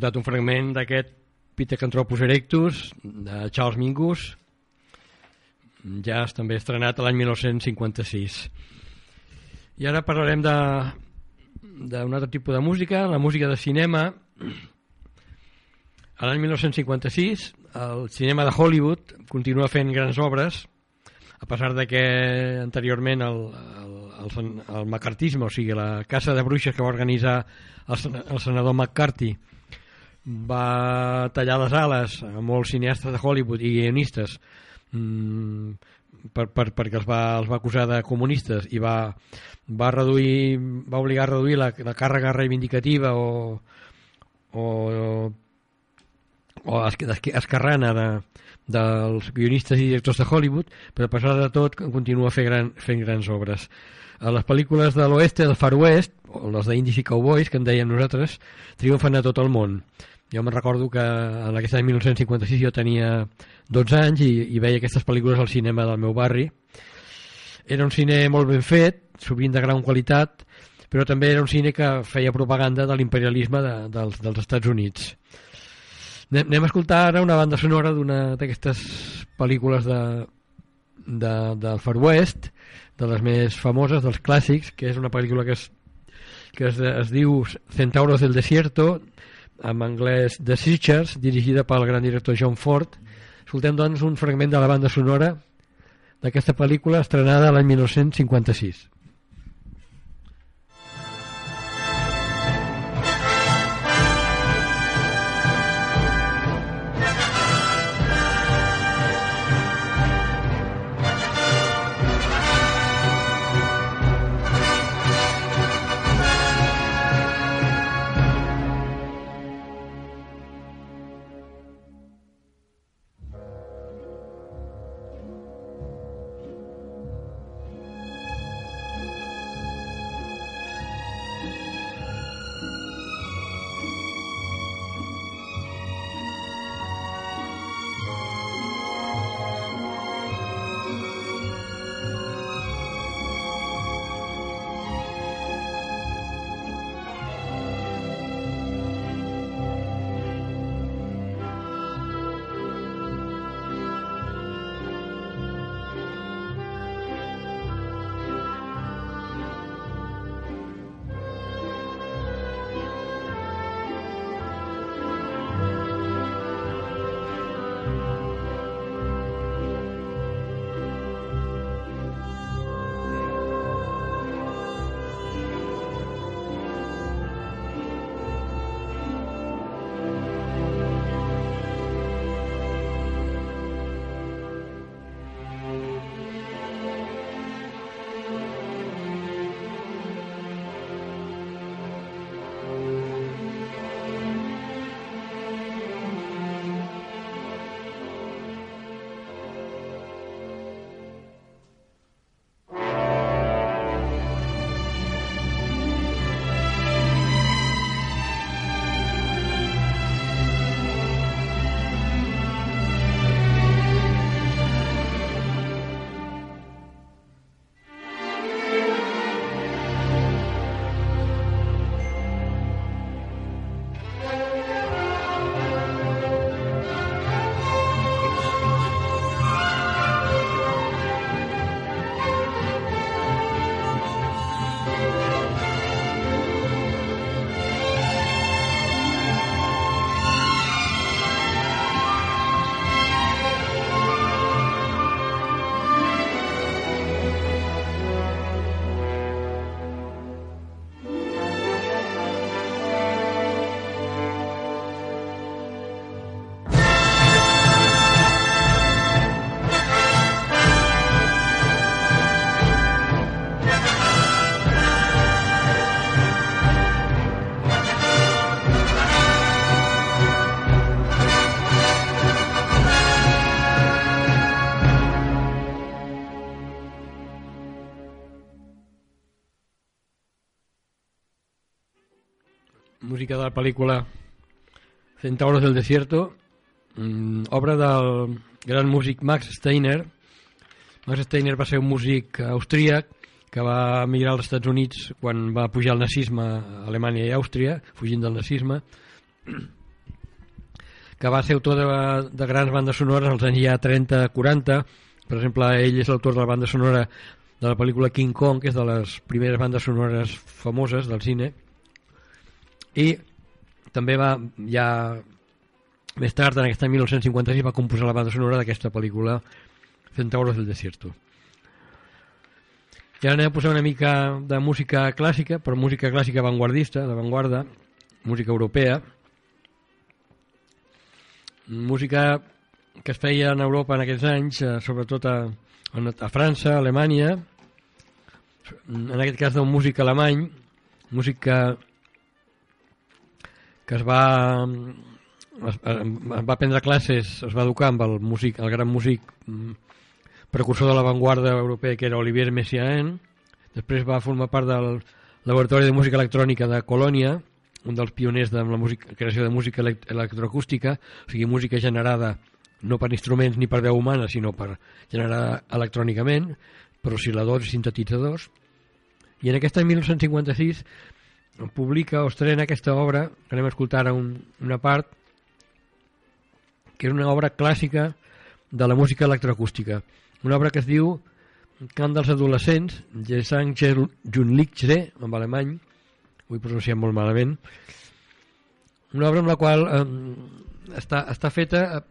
escoltat un fragment d'aquest Pithecanthropus erectus de Charles Mingus, jazz també estrenat l'any 1956. I ara parlarem de d'un altre tipus de música, la música de cinema. A l'any 1956 el cinema de Hollywood continua fent grans obres a pesar de que anteriorment el, el, el, el macartisme, o sigui, la Casa de Bruixes que va organitzar el, el senador McCarthy va tallar les ales a molts cineastes de Hollywood i guionistes mm, per, per, perquè els va, els va acusar de comunistes i va, va reduir va obligar a reduir la, la càrrega reivindicativa o, o, o es- es- esquerrana de, dels guionistes i directors de Hollywood, però a pesar de tot continua fent, gran, fent grans obres. A les pel·lícules de l'oeste, del Far West, o les d'Indis i Cowboys, que en deien nosaltres, triomfen a tot el món. Jo me'n recordo que en aquest any 1956 jo tenia 12 anys i, i veia aquestes pel·lícules al cinema del meu barri. Era un cine molt ben fet, sovint de gran qualitat, però també era un cine que feia propaganda de l'imperialisme de, dels, dels Estats Units. Anem, anem a escoltar ara una banda sonora d'una d'aquestes pel·lícules de, de, del Far West, de les més famoses, dels clàssics, que és una pel·lícula que es, que es, es diu Centauros del Desierto, en anglès The Searchers, dirigida pel gran director John Ford. Escoltem, doncs, un fragment de la banda sonora d'aquesta pel·lícula estrenada l'any 1956. La pel·lícula Centauros del Desierto, mm, obra del gran músic Max Steiner. Max Steiner va ser un músic austríac que va emigrar als Estats Units quan va pujar el nazisme a Alemanya i Àustria, fugint del nazisme, que va ser autor de, de grans bandes sonores als anys ja 30-40 per exemple ell és l'autor de la banda sonora de la pel·lícula King Kong que és de les primeres bandes sonores famoses del cine i també va ja més tard en aquest any 1956 va composar la banda sonora d'aquesta pel·lícula Centauros del Desierto. I ara anem a posar una mica de música clàssica, però música clàssica avantguardista, d'avantguarda, música europea, música que es feia en Europa en aquests anys, eh, sobretot a, a França, a Alemanya, en aquest cas d'un músic alemany, músic que, es va es, es va prendre classes, es va educar amb el músic, el gran músic mm, precursor de l'avantguarda europea que era Olivier Messiaen, després va formar part del Laboratori de Música Electrònica de Colònia, un dels pioners de la música, creació de música elect electroacústica, o sigui, música generada no per instruments ni per veu humana, sinó per generar electrònicament, per oscil·ladors i sintetitzadors. I en aquest any 1956 publica o estrena aquesta obra, que anem a escoltar ara un, una part, que és una obra clàssica de la música electroacústica. Una obra que es diu Cant dels adolescents, Gesang Junlichre, en alemany, ho he pronunciat molt malament, una obra amb la qual eh, està, està feta a,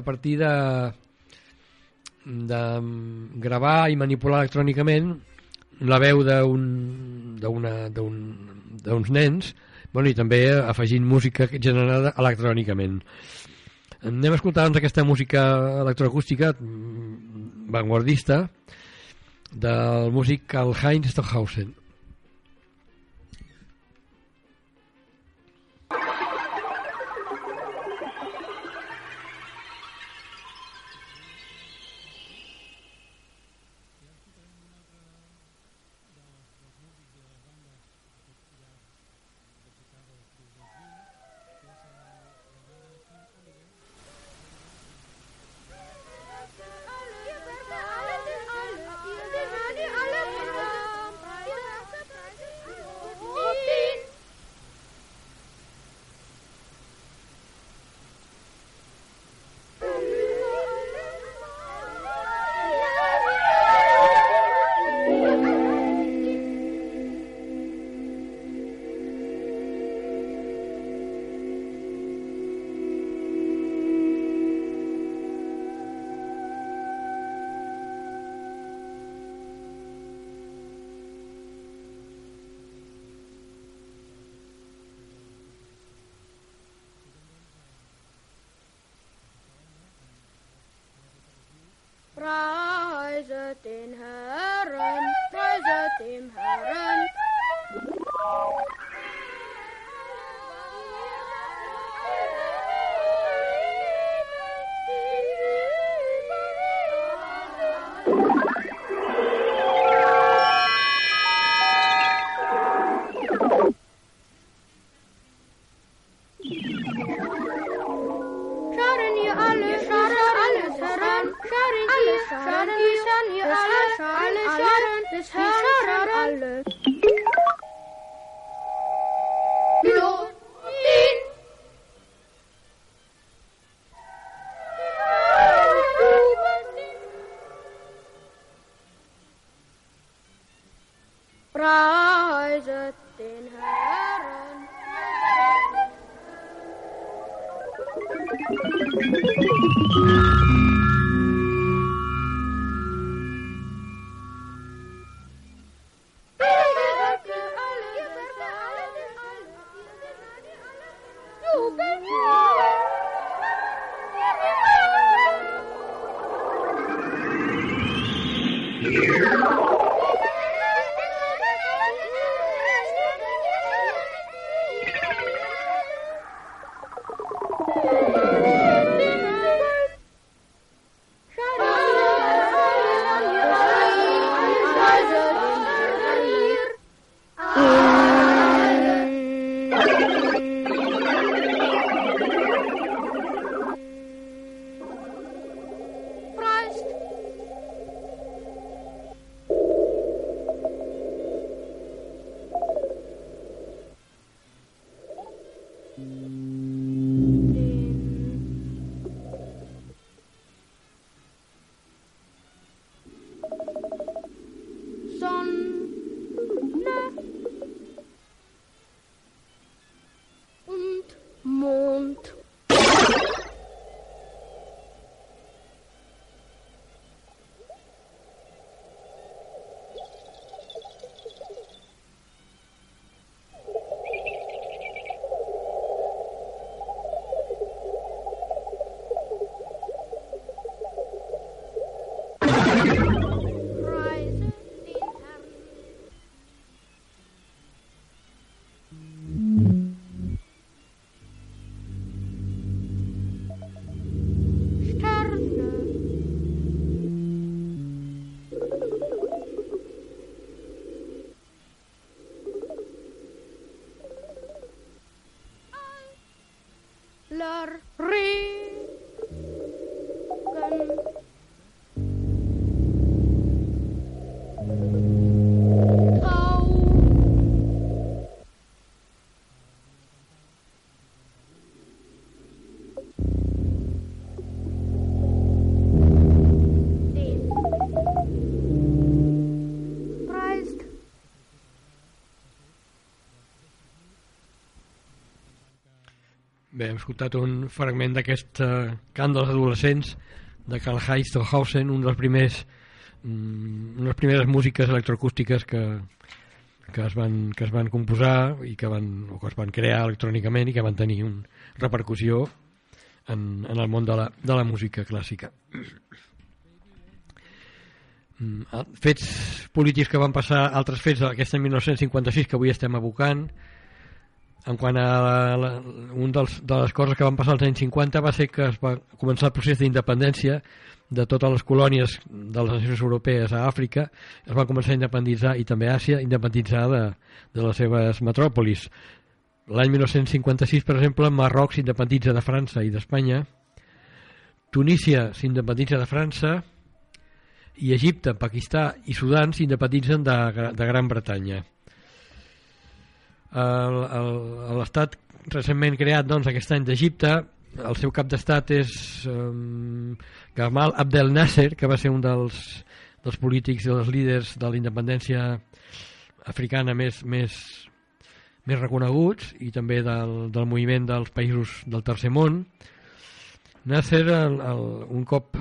a partir de, de gravar i manipular electrònicament la veu d'uns nens bueno, i també afegint música generada electrònicament. Anem a escoltar doncs, aquesta música electroacústica mm, vanguardista del músic Karl-Heinz Stockhausen. Hem escoltat un fragment d'aquest eh, cant dels adolescents de Karl Heinz Stockhausen, un dels primers mm, les primeres músiques electroacústiques que, que, es van, que es van composar i que van, o que es van crear electrònicament i que van tenir una repercussió en, en el món de la, de la música clàssica. Mm, Fets polítics que van passar, altres fets d'aquest any 1956 que avui estem abocant, en quant a la, la, un dels, de les coses que van passar als anys 50 va ser que es va començar el procés d'independència de totes les colònies de les nacions europees a Àfrica. Es van començar a independitzar i també a Àsia independitzar de, de les seves metròpolis. L'any 1956 per exemple Marroc s'independitza de França i d'Espanya. Tunísia s'independitza de França. I Egipte, Pakistà i Sudan s'independitzen de, de Gran Bretanya l'estat recentment creat doncs, aquest any d'Egipte el seu cap d'estat és um, Gamal Abdel Nasser que va ser un dels, dels polítics i dels líders de la independència africana més, més, més reconeguts i també del, del moviment dels països del tercer món. Nasser el, el, un cop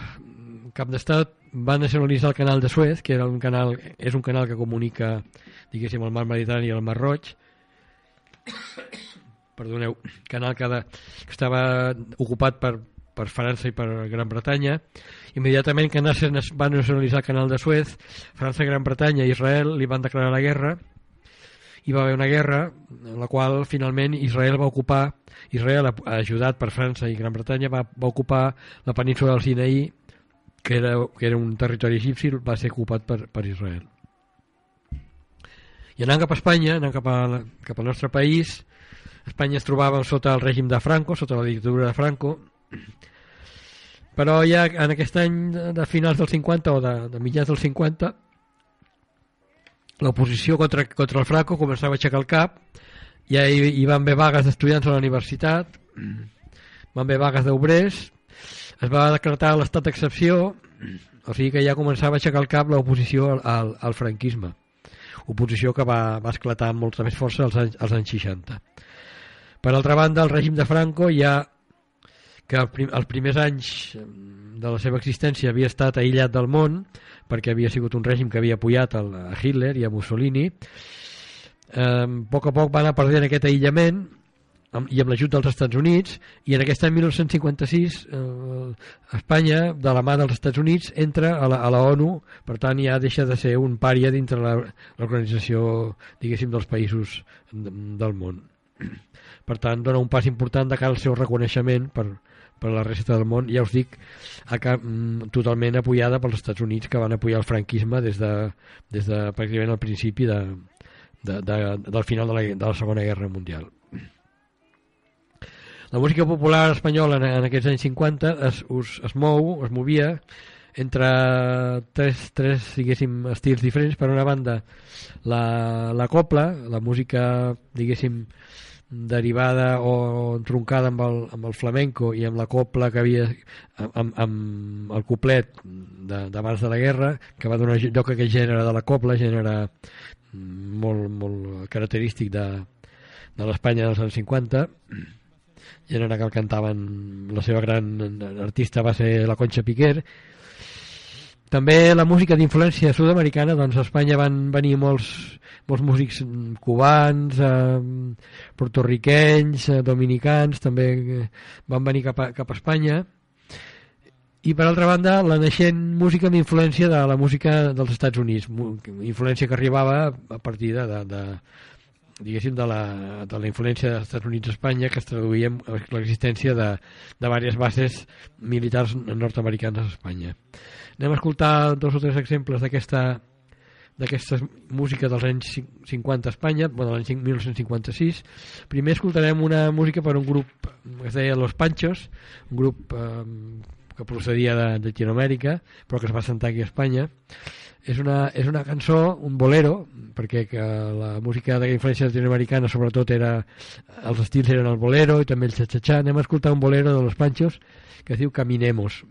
cap d'estat va nacionalitzar el canal de Suez que era un canal, és un canal que comunica diguéssim el mar Mediterrani i el mar Roig perdoneu, canal que, de, que estava ocupat per, per França i per Gran Bretanya. Immediatament que Nasser va nacionalitzar el canal de Suez, França, Gran Bretanya i Israel li van declarar la guerra i va haver una guerra en la qual finalment Israel va ocupar Israel, ajudat per França i Gran Bretanya, va, va ocupar la península del Sinaí que era, que era un territori egipci, va ser ocupat per, per Israel. I anant cap a Espanya, anant cap, a, cap al nostre país, Espanya es trobava sota el règim de Franco, sota la dictadura de Franco, però ja en aquest any de- finals dels 50 o de, de mitjans dels 50 l'oposició contra, contra el Franco començava a aixecar el cap. Ja hi, hi van haver vagues d'estudiants a la universitat van haver vagues d'obrers es va decretar l'estat d'excepció o sigui que ja començava a aixecar el cap l'oposició al, al, al franquisme oposició que va, va esclatar amb molta més força als anys, als anys 60 per altra banda el règim de Franco ja que els primers anys eh, de la seva existència havia estat aïllat del món perquè havia sigut un règim que havia apoyat a Hitler i a Mussolini eh, a poc a poc va anar perdent aquest aïllament amb, i amb l'ajut dels Estats Units i en aquest any 1956 eh, Espanya de la mà dels Estats Units entra a la, a la ONU. Per tant ja deixa de ser un pària dintre l'organització diguéssim dels països de, del món. Per tant dona un pas important de cara al seu reconeixement per, per la resta del món. Ja us dic mm, totalment apoyada pels Estats Units que van apoyar el franquisme des de, des de pràcticament al principi de, de, de, del final de la, de la Segona Guerra Mundial la música popular espanyola en, en aquests anys 50 es, us, es mou, es movia entre tres, tres diguéssim, estils diferents. Per una banda, la, la copla, la música, diguéssim, derivada o entroncada amb el, amb el flamenco i amb la copla que havia amb, amb el coplet d'abans de la guerra que va donar lloc a aquest gènere de la copla gènere molt, molt característic de, de l'Espanya dels anys 50 gènere que el cantaven la seva gran artista va ser la Concha Piquer. També la música d'influència sud-americana doncs a Espanya van venir molts, molts músics cubans eh, portorriquenys eh, dominicans també van venir cap a, cap a Espanya. I per altra banda la naixent música amb influència de la música dels Estats Units influència que arribava a partir de, de, de diguéssim de la, de la influència dels Estats Units a Espanya que es traduïa en l'existència de, de diverses bases militars nord-americanes a Espanya anem a escoltar dos o tres exemples d'aquesta d'aquesta música dels anys cin- 50 a Espanya, bueno, l'any cin- 1956. Primer escoltarem una música per un grup que es deia Los Panchos, un grup eh, que procedia de, de Latinoamèrica, però que es va sentar aquí a Espanya. És una, és una cançó, un bolero, perquè que la música de influència latinoamericana sobretot era, els estils eren el bolero i també el xa-xa-xa. Anem a escoltar un bolero de Los Panchos que es diu Caminemos.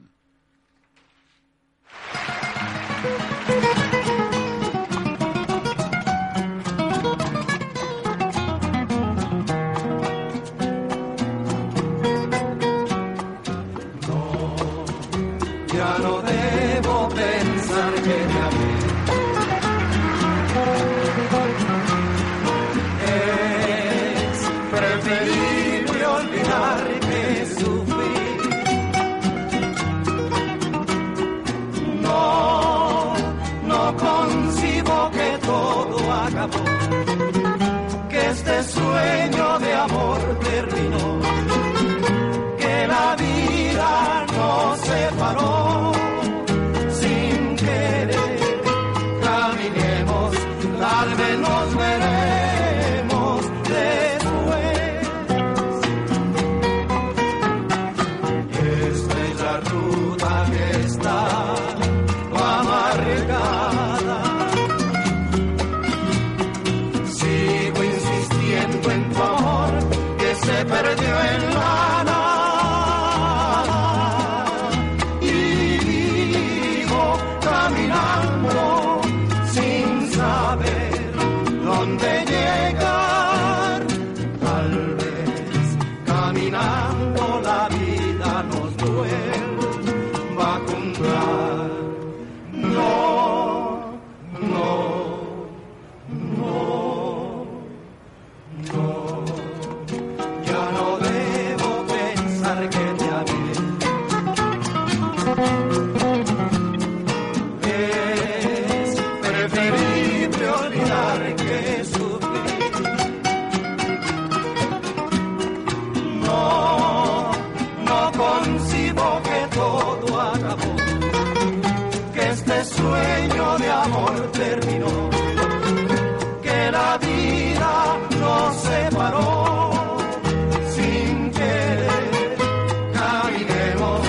Nos terminó que la vida nos separó sin querer. Caminemos,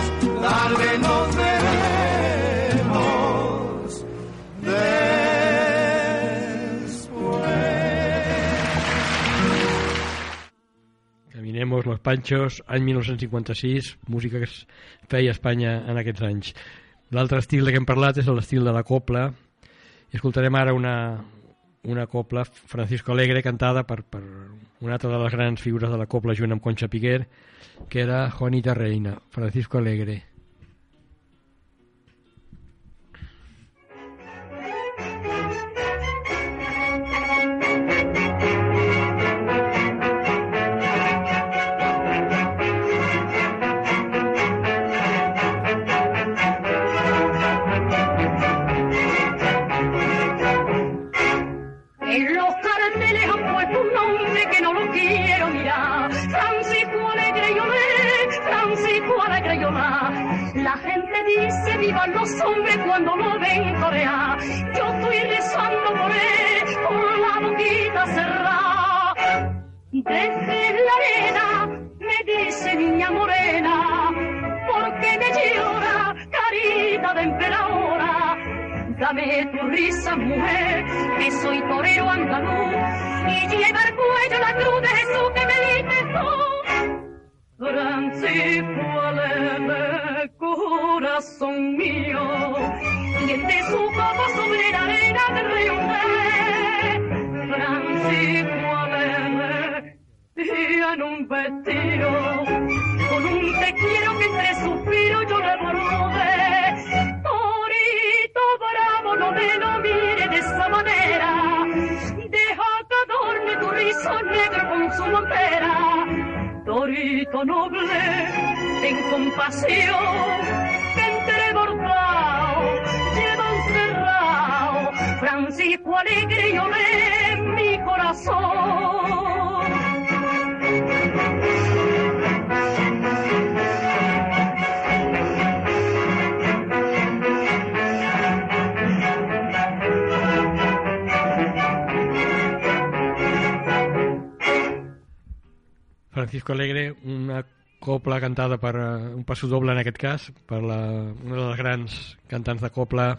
nos veremos. Caminemos, Los Panchos, any 1956, música que es feia a Espanya en aquests anys. L'altre estil de què hem parlat és l'estil de la copla, i escoltarem ara una, una copla, Francisco Alegre, cantada per, per una altra de les grans figures de la copla junt amb Concha Piquer, que era Juanita Reina, Francisco Alegre. Desde la arena me dice niña morena, porque me llora carita de emperadora. Dame tu risa, mujer, que soy torero andaluz y lleva al cuello la cruz de Jesús que me dices tú. Francisco Alegre, corazón mío, y entre su copa sobre la arena del río. Francisco En un vestido, con un te quiero que entre suspiro yo le bordé. Torito bravo, no me lo mire de esa manera, deja que adorne tu rizo negro con su montera. Torito noble, ten compasión, que entre bordado lleva encerrado, Francisco alegre y olé mi corazón. Francisco Alegre, una copla cantada per eh, un passo doble en aquest cas, per la, una de les grans cantants de copla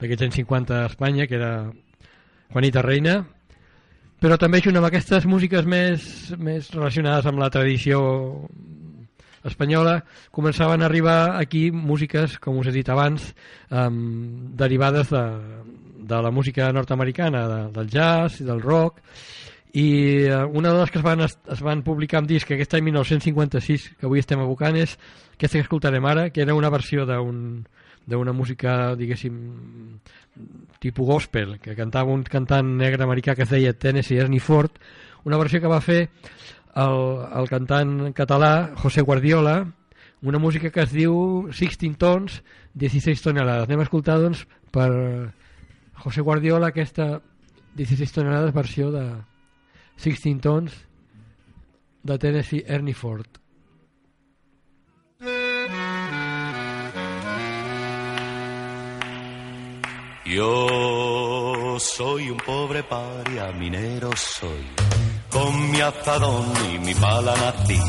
d'aquests anys 50 a Espanya, que era Juanita Reina, però també junt amb aquestes músiques més, més relacionades amb la tradició espanyola, començaven a arribar aquí músiques, com us he dit abans, um, derivades de, de la música nord-americana, de, del jazz i del rock, i eh, una de les que es van, es, van publicar en disc aquest any 1956 que avui estem evocant és aquesta que escoltarem ara que era una versió d'un d'una música, diguéssim, tipus gospel, que cantava un cantant negre americà que es deia Tennessee Ernie Ford, una versió que va fer el, el cantant català José Guardiola, una música que es diu 16 tons, 16 tonelades. Anem a escoltar, doncs, per José Guardiola aquesta 16 tonelades versió de 16 tons de Tennessee Ernie Ford. Yo soy un pobre paria, minero soy, con mi azadón y mi pala nací.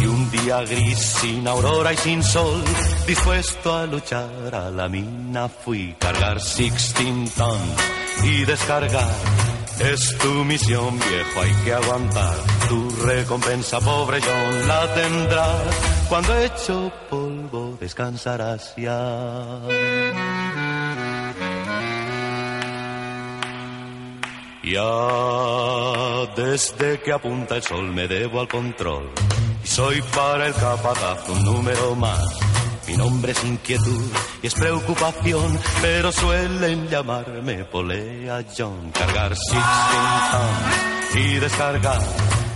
Y un día gris, sin aurora y sin sol, dispuesto a luchar a la mina fui, cargar 16 tons y descargar. Es tu misión, viejo, hay que aguantar. Tu recompensa, pobre John, la tendrás. Cuando hecho polvo, descansarás ya. Ya desde que apunta el sol me debo al control y soy para el capataz un número más. Mi nombre es inquietud y es preocupación, pero suelen llamarme Polea John. Cargar sixteen y descargar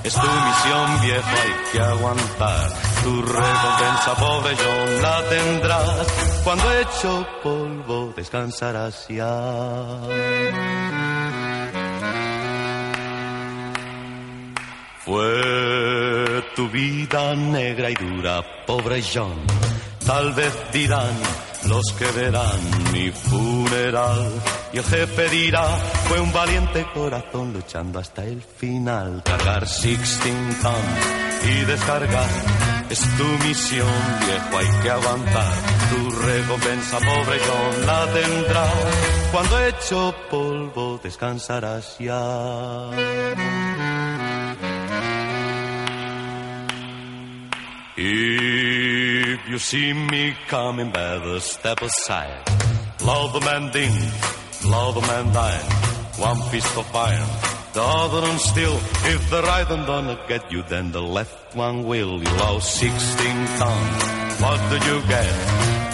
es tu misión viejo, hay que aguantar. Tu recompensa, pobre John, la tendrás. Cuando hecho polvo descansarás ya. Fue tu vida negra y dura, pobre John. Tal vez dirán los que verán mi funeral. Y el jefe dirá, fue un valiente corazón luchando hasta el final. Cargar 16 tons y descargar es tu misión, viejo, hay que aguantar. Tu recompensa, pobre John, la tendrás. Cuando hecho polvo descansarás ya. If you see me coming, better step aside. Love the man ding, love the man dying. One fist of iron, the other one steel. If the right one gonna get you, then the left one will. You lost 16 tons. What do you get?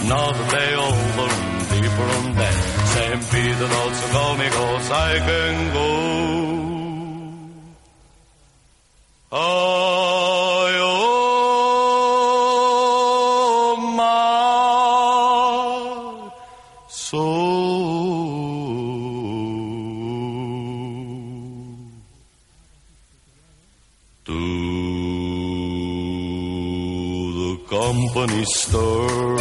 Another day older and deeper on dead. Same Peter notes conmigo, I can go. Oh, company store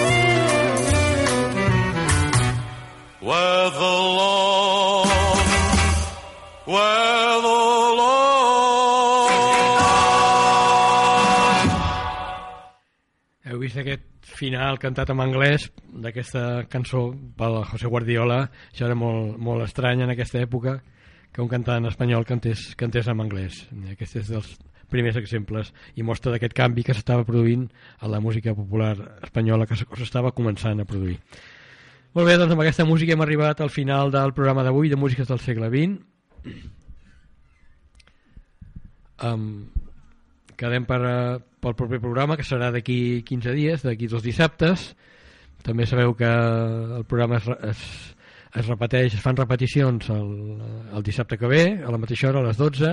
where the Lord, where the Lord. Heu vist aquest final cantat en anglès d'aquesta cançó pel José Guardiola? Això era molt, molt estrany en aquesta època que un cantant espanyol cantés, cantés en anglès. Aquest és dels primers exemples i mostra d'aquest canvi que s'estava produint a la música popular espanyola que s'estava començant a produir. Molt bé, doncs amb aquesta música hem arribat al final del programa d'avui de Músiques del segle XX. Um, quedem per, eh, pel proper programa, que serà d'aquí 15 dies, d'aquí dos dissabtes. També sabeu que el programa es, es, es repeteix, es fan repeticions el, el dissabte que ve, a la mateixa hora, a les 12,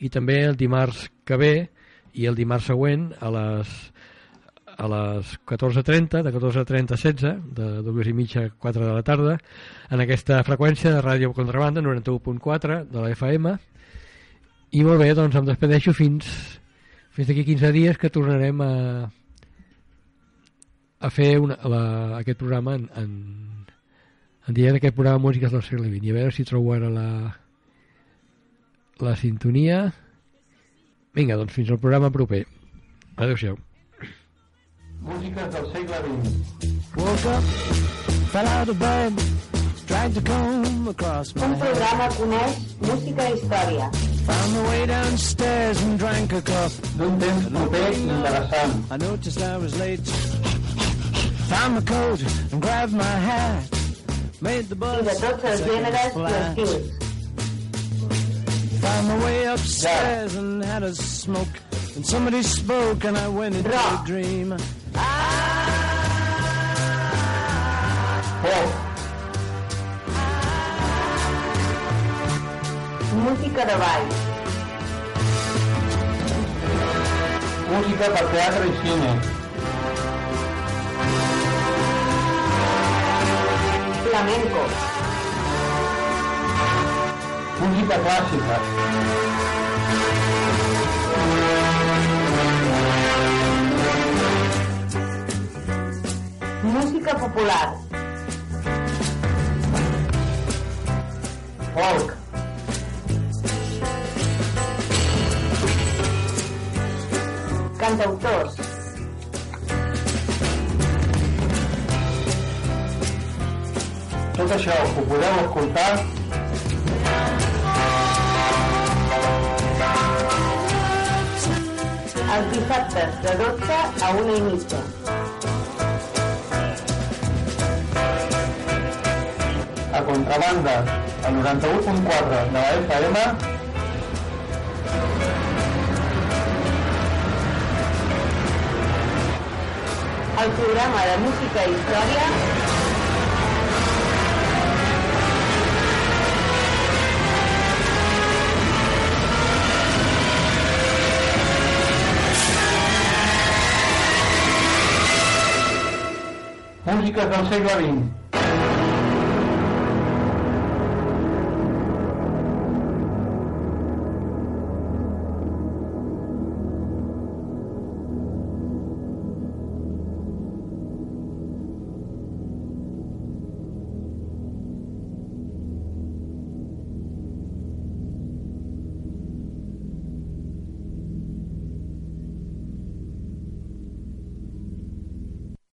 i també el dimarts que ve i el dimarts següent a les a les 14.30, de 14.30 a 16, de dues i mitja a 4 de la tarda, en aquesta freqüència de Ràdio Contrabanda, 91.4 de la FM. I molt bé, doncs em despedeixo fins, fins d'aquí 15 dies que tornarem a, a fer una, la, aquest programa en, en, en dient aquest programa Músiques del segle XX. I a veure si trobo ara la, la sintonia. Vinga, doncs fins al programa proper. Adéu-siau. Músiques del segle XX. Woke up, fell out of bed, dragged a comb across my Un head. programa coneix música i història. Found my way downstairs and drank a cup. D'un temps proper i interessant. I noticed I was late. Found my coat and grabbed my hat. Made the I bus. de tots els gèneres i flat. estils. Found my way upstairs and had a smoke. And somebody spoke and I went into a Rock. dream. Pop, Música de ball. música per teatre i cine. Flamenco. Música clàssica. Música popular. Folk, Cantautors. Tot això ho podeu escoltar Els dissabtes de 12 a 1 i mitja. a contrabanda al 91.4 de la FM El programa de música i història músiques del segle XX